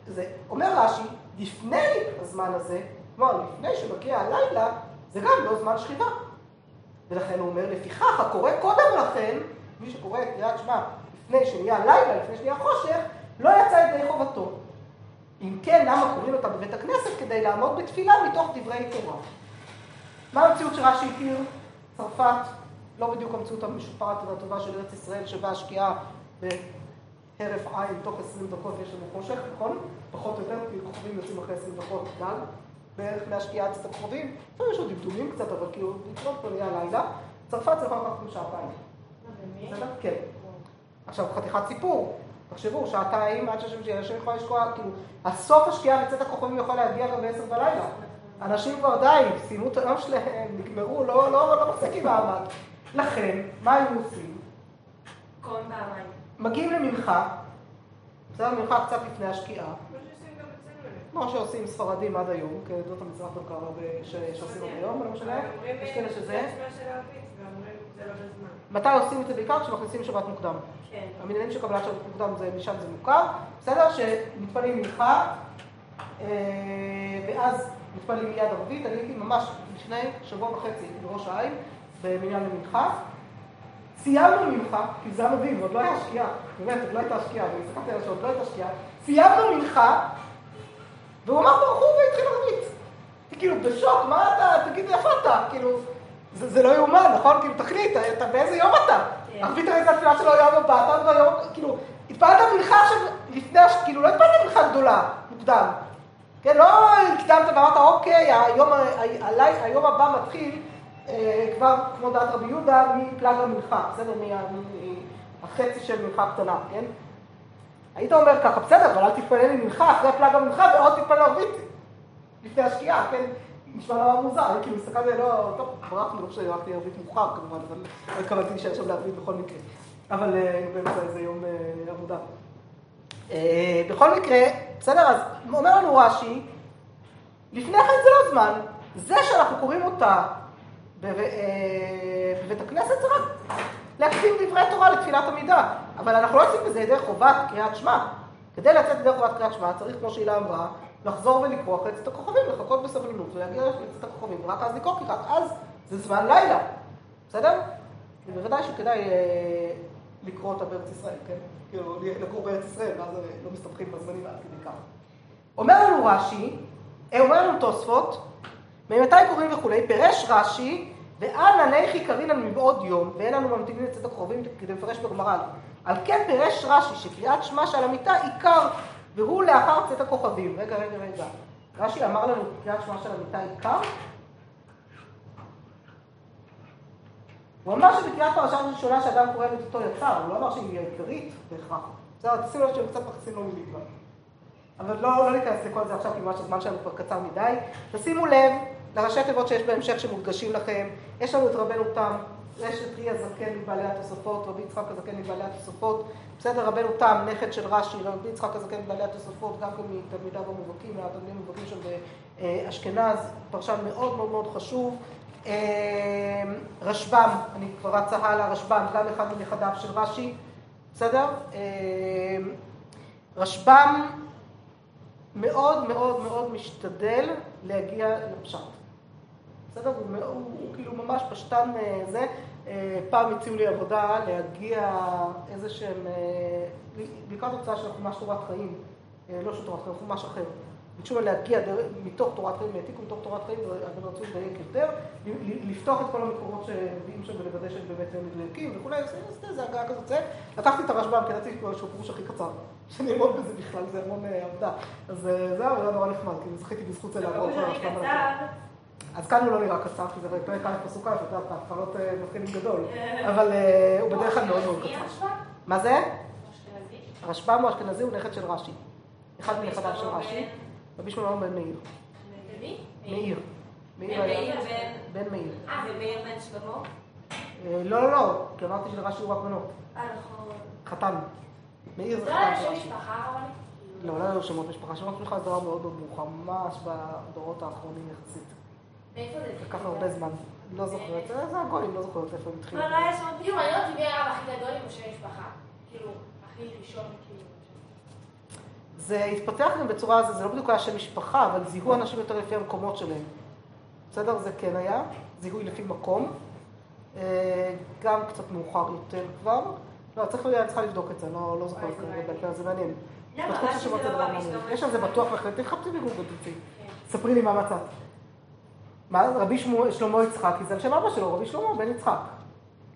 וזה אומר רש"י, לפני הזמן הזה, כלומר לפני שמגיע הלילה, זה גם לא זמן שכיבה. ולכן הוא אומר, לפיכך הקורא קודם לכן, מי שקורא את קריאת שמע לפני שנהיה לילה, לפני שנהיה חושך, לא יצא ידי חובתו. אם כן, למה קוראים אותה בבית הכנסת? כדי לעמוד בתפילה מתוך דברי תורה. מה המציאות שרש"י הכיר? צרפת, לא בדיוק המציאות המשופרת והטובה של ארץ ישראל, שבה השקיעה בהרף עין, תוך 20 דקות יש לנו חושך, נכון? פחות או יותר, כי כוכבים יוצאים אחרי 20 דקות גג, בערך מהשקיעה עד הכוכבים. לפעמים יש עוד דמדומים קצת, אבל כאילו, לקרוא כבר נהיה לילה. צרפת זה יכול לקחת גם שעתיים. בסדר? כן. עכשיו, חתיכת סיפור. תחשבו, שעתיים עד שאנשים יכולים לשקוע, כאילו, הסוף השקיעה לצאת הכוכבים יכול להגיע גם בעשר בלילה. אנשים כבר די, סיימו את היום שלהם, נגמרו, לא, לא, לא מחזיקים מעמד. לכן, מה היו עושים? קוראים פעמיים. מגיעים למנחה, בסדר, מנחה קצת לפני השקיעה, כמו שעושים ספרדים עד היום, כעדות המזרח גם הרבה שעושים עד היום, לא משנה, יש כאלה שזה. זה זה. מתי עושים את זה בעיקר? כשמכניסים שבת מוקדם. כן. המניינים של קבלת שבת מוקדם, זה, משם זה מוכר, בסדר? שמתפללים מנחה, אה, ואז מתפללים מיד ערבית, אני הייתי ממש לפני שבוע וחצי בראש העין, במניין למנחה. סיימנו מנחה, כי זה היה מדהים, עוד לא היה שקיעה, באמת, עוד לא הייתה שקיעה, אני הסתכלתי על השעות, לא הייתה שקיעה. סיימנו מנחה, והוא אמר ברחוב והתחיל. הייתי כאילו בשוק, מה אתה, תגיד לי איפה אתה? כאילו, זה, זה לא יאומן, נכון? כאילו, תחליט, אתה באיזה יום אתה? ערבית הרי זה התפילה שלו יום הבא, אתה ביום, כאילו, התפללת מנחה עכשיו לפני, כאילו, לא התפללת מנחה גדולה, מוקדם. כן, לא הקדמת ואמרת, אוקיי, היום, ה- היום הבא מתחיל אה, כבר, כמו דעת רבי יהודה, מפלג המנחה, בסדר? מה- מהחצי של מנחה קטנה, כן? היית אומר ככה, בסדר, אבל אל תתפלל עם מנחה אחרי פלג המנחה ועוד תתפלל ערבית לפני השקיעה, כן? נשמע נורא מוזר, כאילו מסתכלתי, לא, טוב, ברחנו, לא שהלכתי ערבית מאוחר כמובן, אבל לא התכוונתי להישאר שם לערבית בכל מקרה. אבל אה, באמצע איזה יום אה, עבודה. אה, בכל מקרה, בסדר, אז אומר לנו רש"י, לפני כן זה לא זמן, זה שאנחנו קוראים אותה בב- בבית הכנסת זה רק להקדים דברי תורה לתפילת עמידה, אבל אנחנו לא יוצאים בזה ידי חובת קריאת שמע. כדי לצאת ידי חובת קריאת שמע צריך, כמו שהילה אמרה, לחזור ולקרוא אחרי צאת הכוכבים, לחכות בסבלנות ולהגיע לצאת הכוכבים, ורק אז לקרוא, כי רק אז זה זמן לילה, בסדר? בוודאי שכדאי אה, לקרוא אותה בארץ ישראל, כן? כאילו, לגור בארץ ישראל, ואז אה, לא מסתבכים בזמנים עד כדי כך. אומר לנו רש"י, אה, אומר לנו תוספות, ממתי קוראים וכולי, פירש רש"י, ואנא ניחי קרינן מבעוד יום, ואין לנו ממתינים לצאת הקרובים כדי לפרש בגמרא. על כן פירש רש"י שקריאת שמע שעל המיטה עיקר, והוא לאחר צאת הכוכבים. רגע, רגע, רגע. רש"י אמר לנו קריאת שמע של המיטה עיקר? הוא אמר שבקריאת פרשה ראשונה שאדם קורא את אותו יצר, הוא לא אמר שהיא עיקרית בהכרח. בסדר, תשימו לב שהם קצת מכניסים לו מילים. אבל לא, לא ניכנס לכל זה עכשיו, כי ממש הזמן שלנו כבר קצר מדי. תשימו לב לראשי תיבות שיש בהמשך שמודגשים לכם. יש לנו את רבנו תם, יש את רי הזקן מבעלי התוספות, רבי יצחק הזקן מבעלי התוספות. בסדר, רבנו תם, נכד של רש"י, רבי יצחק הזקן מבעלי התוספות, גם כן מתלמידיו המובהקים, מהתלמידים המובהקים שם באשכנז, פרשן מאוד מאוד מאוד חשוב. אה, רשב"ם, אני כבר רצה הלאה, רשב"ם, גם אחד מנכדיו של רש"י, בסדר? אה, רשב"ם מאוד מאוד מאוד משתדל להגיע לפשט. בסדר? הוא, הוא, הוא כאילו ממש פשטן אה, זה. אה, פעם הציעו לי עבודה להגיע איזה שהם, אה, לקראת הוצאה של חומש תורת חיים, אה, לא של תורת חיים, חומש אחר. ביקשו ממני להגיע מתוך תורת חיים, העתיקו מתוך תורת חיים, אבל רצו לדייק יותר, לפתוח את כל המקורות שמביאים שם ולוודא שהם באמת הם מדויקים וכולי, אז זה- זה הגעה כזאת זה. לקחתי את הרשב"ם, כי רציתי שהוא פירוש הכי קצר, שאני אעמוד בזה בכלל, זה המון עבודה. אז זהו, זה היה נורא נחמד, כי זכיתי בזכות זה לעבור את הרשב"ם אז כאן הוא לא נראה קצר, כי זה פרק א' פסוק א', אתה יודע, אה, מתחילים גדול, אבל אה, הוא בדרך כלל מאוד מאוד קצר. מה זה? הרשב"ם הוא אשכנזי, הוא נכד של רש"י. אחד מנכדיו של רש"י, רבי שמעון בן מאיר. מאיר. מאיר היה- בן- מאיר. אה, ומאיר בן שלמה? אה, לא, לא, לא, כי אמרתי שלרש"י הוא רק בנות. אה, נכון. חתן. מאיר זה זה חתן של רש"י. לא, לא היו שמות משפחה. שמות משפחה זה דבר מאוד מאוד מאוחר, ממש בדורות האחרונים יחסית. לקח הרבה זמן. לא זוכרת, זה הגולים, לא זוכרת איפה הם התחילו. לא, לא היה שם כאילו, מעניין אותי מי הרב הכי גדול עם שם משפחה. כאילו, הכי ראשון, כאילו. זה התפתח גם בצורה הזו, זה לא בדיוק היה שם משפחה, אבל זיהו אנשים יותר לפי המקומות שלהם. בסדר? זה כן היה, זיהוי לפי מקום. אה, גם קצת מאוחר יותר כבר. לא, צריך, אני צריכה לבדוק את זה, לא, לא זוכרת כרגע, זה מעניין. למה? רש"י זה לא יש על זה בטוח תחפשי בגוגל תצאי. ספרי לי מה מצאת. מה? רבי שלמה יצחקי, זה על שם אבא שלו, רבי שלמה בן יצחק.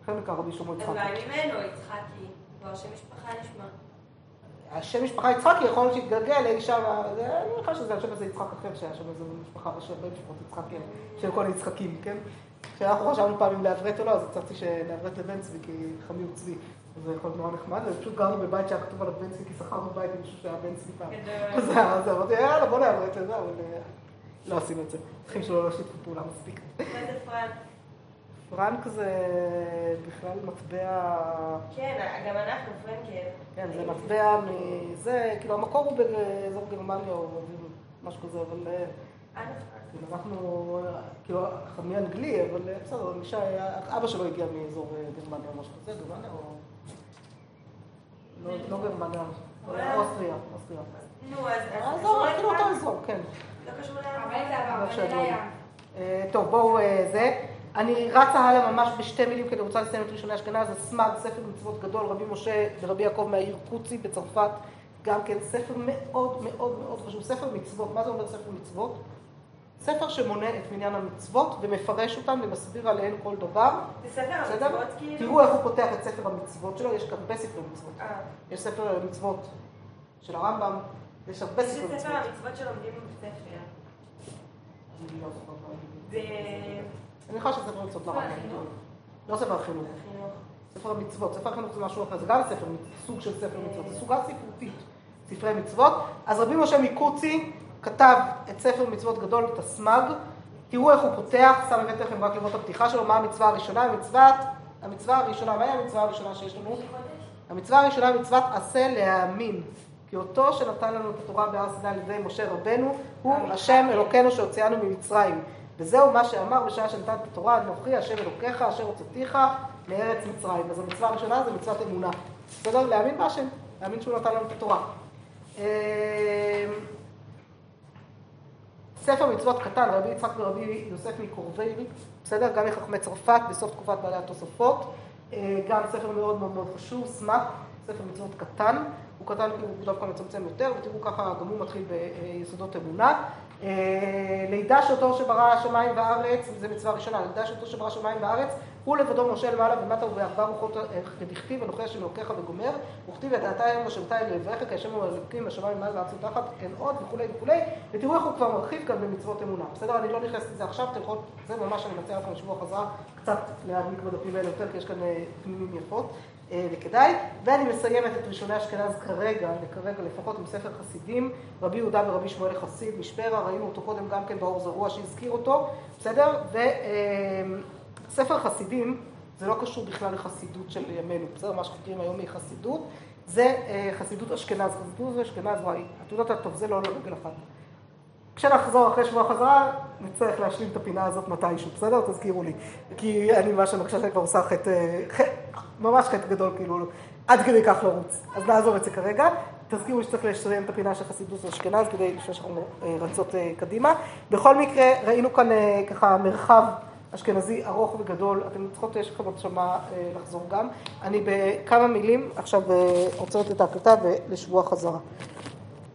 לכן נקרא רבי שלמה יצחקי. אולי ממנו יצחקי, כבר שם משפחה נשמע. השם משפחה יצחקי יכול להיות שהתגלגל אי שם, אני מניחה שזה השם הזה יצחק אחר שהיה שם איזה משפחה, הרבה משפחות יצחקי, של כל היצחקים, כן? כשאנחנו חשבנו פעם אם לעברת או לא, אז הצעתי שלעברת לבן צבי, כי חמי הוא צבי. זה יכול להיות נורא נחמד, ופשוט גרנו בבית שהיה כתוב עליו בן צבי, כי שכרנו בית עם מישהו שהיה בן צבי פעם. אז אמרתי, יאללה, בוא נעברת לזה, אבל אה, לא עשינו את זה. צריכים שלא להושיט פעולה מספיק. מה זה פרנק? פרנק זה בכלל מטבע... כן, גם אנחנו, פרנקל. כן, זה מטבע מזה, כאילו המקור הוא באזור גרמניה או משהו כזה, אבל... אה, כאילו אנחנו, כאילו, חמי אנגלי, אבל בסדר, אבא שלו הגיע מאזור אה, גרמניה או משהו כזה, גרמניה או... לא, לא גרמניה, אוסטריה, אוסטריה. נו, אז... האזור, כאילו אותו אזור, כן. לא קשור לים. טוב, בואו זה. אני רצה הלאה ממש בשתי מילים, כי אני רוצה לסיים את ראשוני אשכנז, הסמ"ג, ספר מצוות גדול, רבי משה ורבי יעקב מהעיר קוצי בצרפת, גם כן ספר מאוד מאוד מאוד חשוב, ספר מצוות, מה זה אומר ספר מצוות? ספר שמונה את מניין המצוות ומפרש אותם ומסביר עליהן כל דבר. זה ספר המצוות כאילו? תראו איך הוא פותח את ספר המצוות שלו, יש הרבה ספרי מצוות. אה. יש ספר מצוות של הרמב"ם, יש הרבה יש ספרי את ספר מצוות. המצוות שלומדים בבית ספר. אני לא זה... מניחה שזה ספר מצוות לרמב"ם. החינוך. לא ספר החינוך. חינוך. ספר המצוות, ספר החינוך זה משהו אחר, זה גם ספר, סוג של ספר מצוות, זה סוגה ספרותית, ספרי מצוות. אז רבי משה מקוצי כתב את ספר מצוות גדול, את הסמ"ג, תראו איך הוא פותח, שם הבאתי לכם רק לראות את הפתיחה שלו, מה המצווה הראשונה, המצוות, המצווה הראשונה, מהי המצווה הראשונה שיש לנו? המצווה הראשונה היא מצוות עשה להאמין. כי אותו שנתן לנו את התורה בהר סיני על ידי משה רבנו, הוא השם אלוקינו שהוציאנו ממצרים. וזהו מה שאמר בשעה שנתן את התורה, אנוכי השם אלוקיך אשר הוצאתיך מארץ מצרים. אז המצווה הראשונה זה מצוות אמונה. בסדר? להאמין בהשם, להאמין שהוא נתן לנו את התורה. אה, ספר מצוות קטן, רבי יצחק ורבי יוסף מקורביירי, בסדר? גם מחכמי צרפת בסוף תקופת בעלי התוספות. אה, גם ספר מאוד מאוד מאוד חשוב, סמ"ק, ספר מצוות קטן. הוא קטן כי הוא דווקא מצמצם יותר, ותראו ככה, גם הוא מתחיל ביסודות אמונה. אה, לידה שאותו שברא השמיים והארץ, זו מצווה ראשונה, לידה שאותו שברא השמיים והארץ, הוא לבדו משה למעלה ומטה ובארבע רוחות כדכתיב, אנוכי השם אלוקיך וגומר, וכתיב ידעת היום ושבתה אל לברך, כי השם הוא אלוקים השמיים מעל וארצות תחת, אין עוד וכולי וכולי, ותראו איך הוא כבר מרחיב כאן במצוות אמונה. בסדר, אני לא נכנסת לזה עכשיו, אתם יכולים, זה ממש, אני מציע לכם לשבוע חזרה, קצת להעמיק בדפים האלה יותר, כי יש כאן אה, פנימים יפות. אה, וכדאי, ואני מסיימת את ראשוני אשכנז כרגע, כרגע לפחות עם ספר חסידים, רבי יהודה ורבי שמואל חסיד, משפרה, ראינו אותו קודם גם כן באור זרוע שהזכיר אותו, בסדר? וספר חסידים, זה לא קשור בכלל לחסידות של ימינו, בסדר? מה שחוקרים היום היא חסידות, זה אה, חסידות אשכנז, חסידות אשכנז, את יודעת הטוב, זה לא לרגל אחת. כשנחזור אחרי שבוע חזרה, נצטרך להשלים את הפינה הזאת מתישהו, בסדר? תזכירו לי. כי אני ממש מרגישה שאני כבר עושה חטא, ממש חטא גדול, כאילו, עד כדי כך לרוץ. אז נעזוב את זה כרגע. תזכירו שצריך לסיים את הפינה של חסידות אשכנז, כדי שאנחנו אה, רצות אה, קדימה. בכל מקרה, ראינו כאן אה, ככה מרחב אשכנזי ארוך וגדול. אתם צריכות, יש לכם עוד שמה לחזור גם. אני בכמה מילים עכשיו עוצרת את ההקלטה ולשבוע חזרה.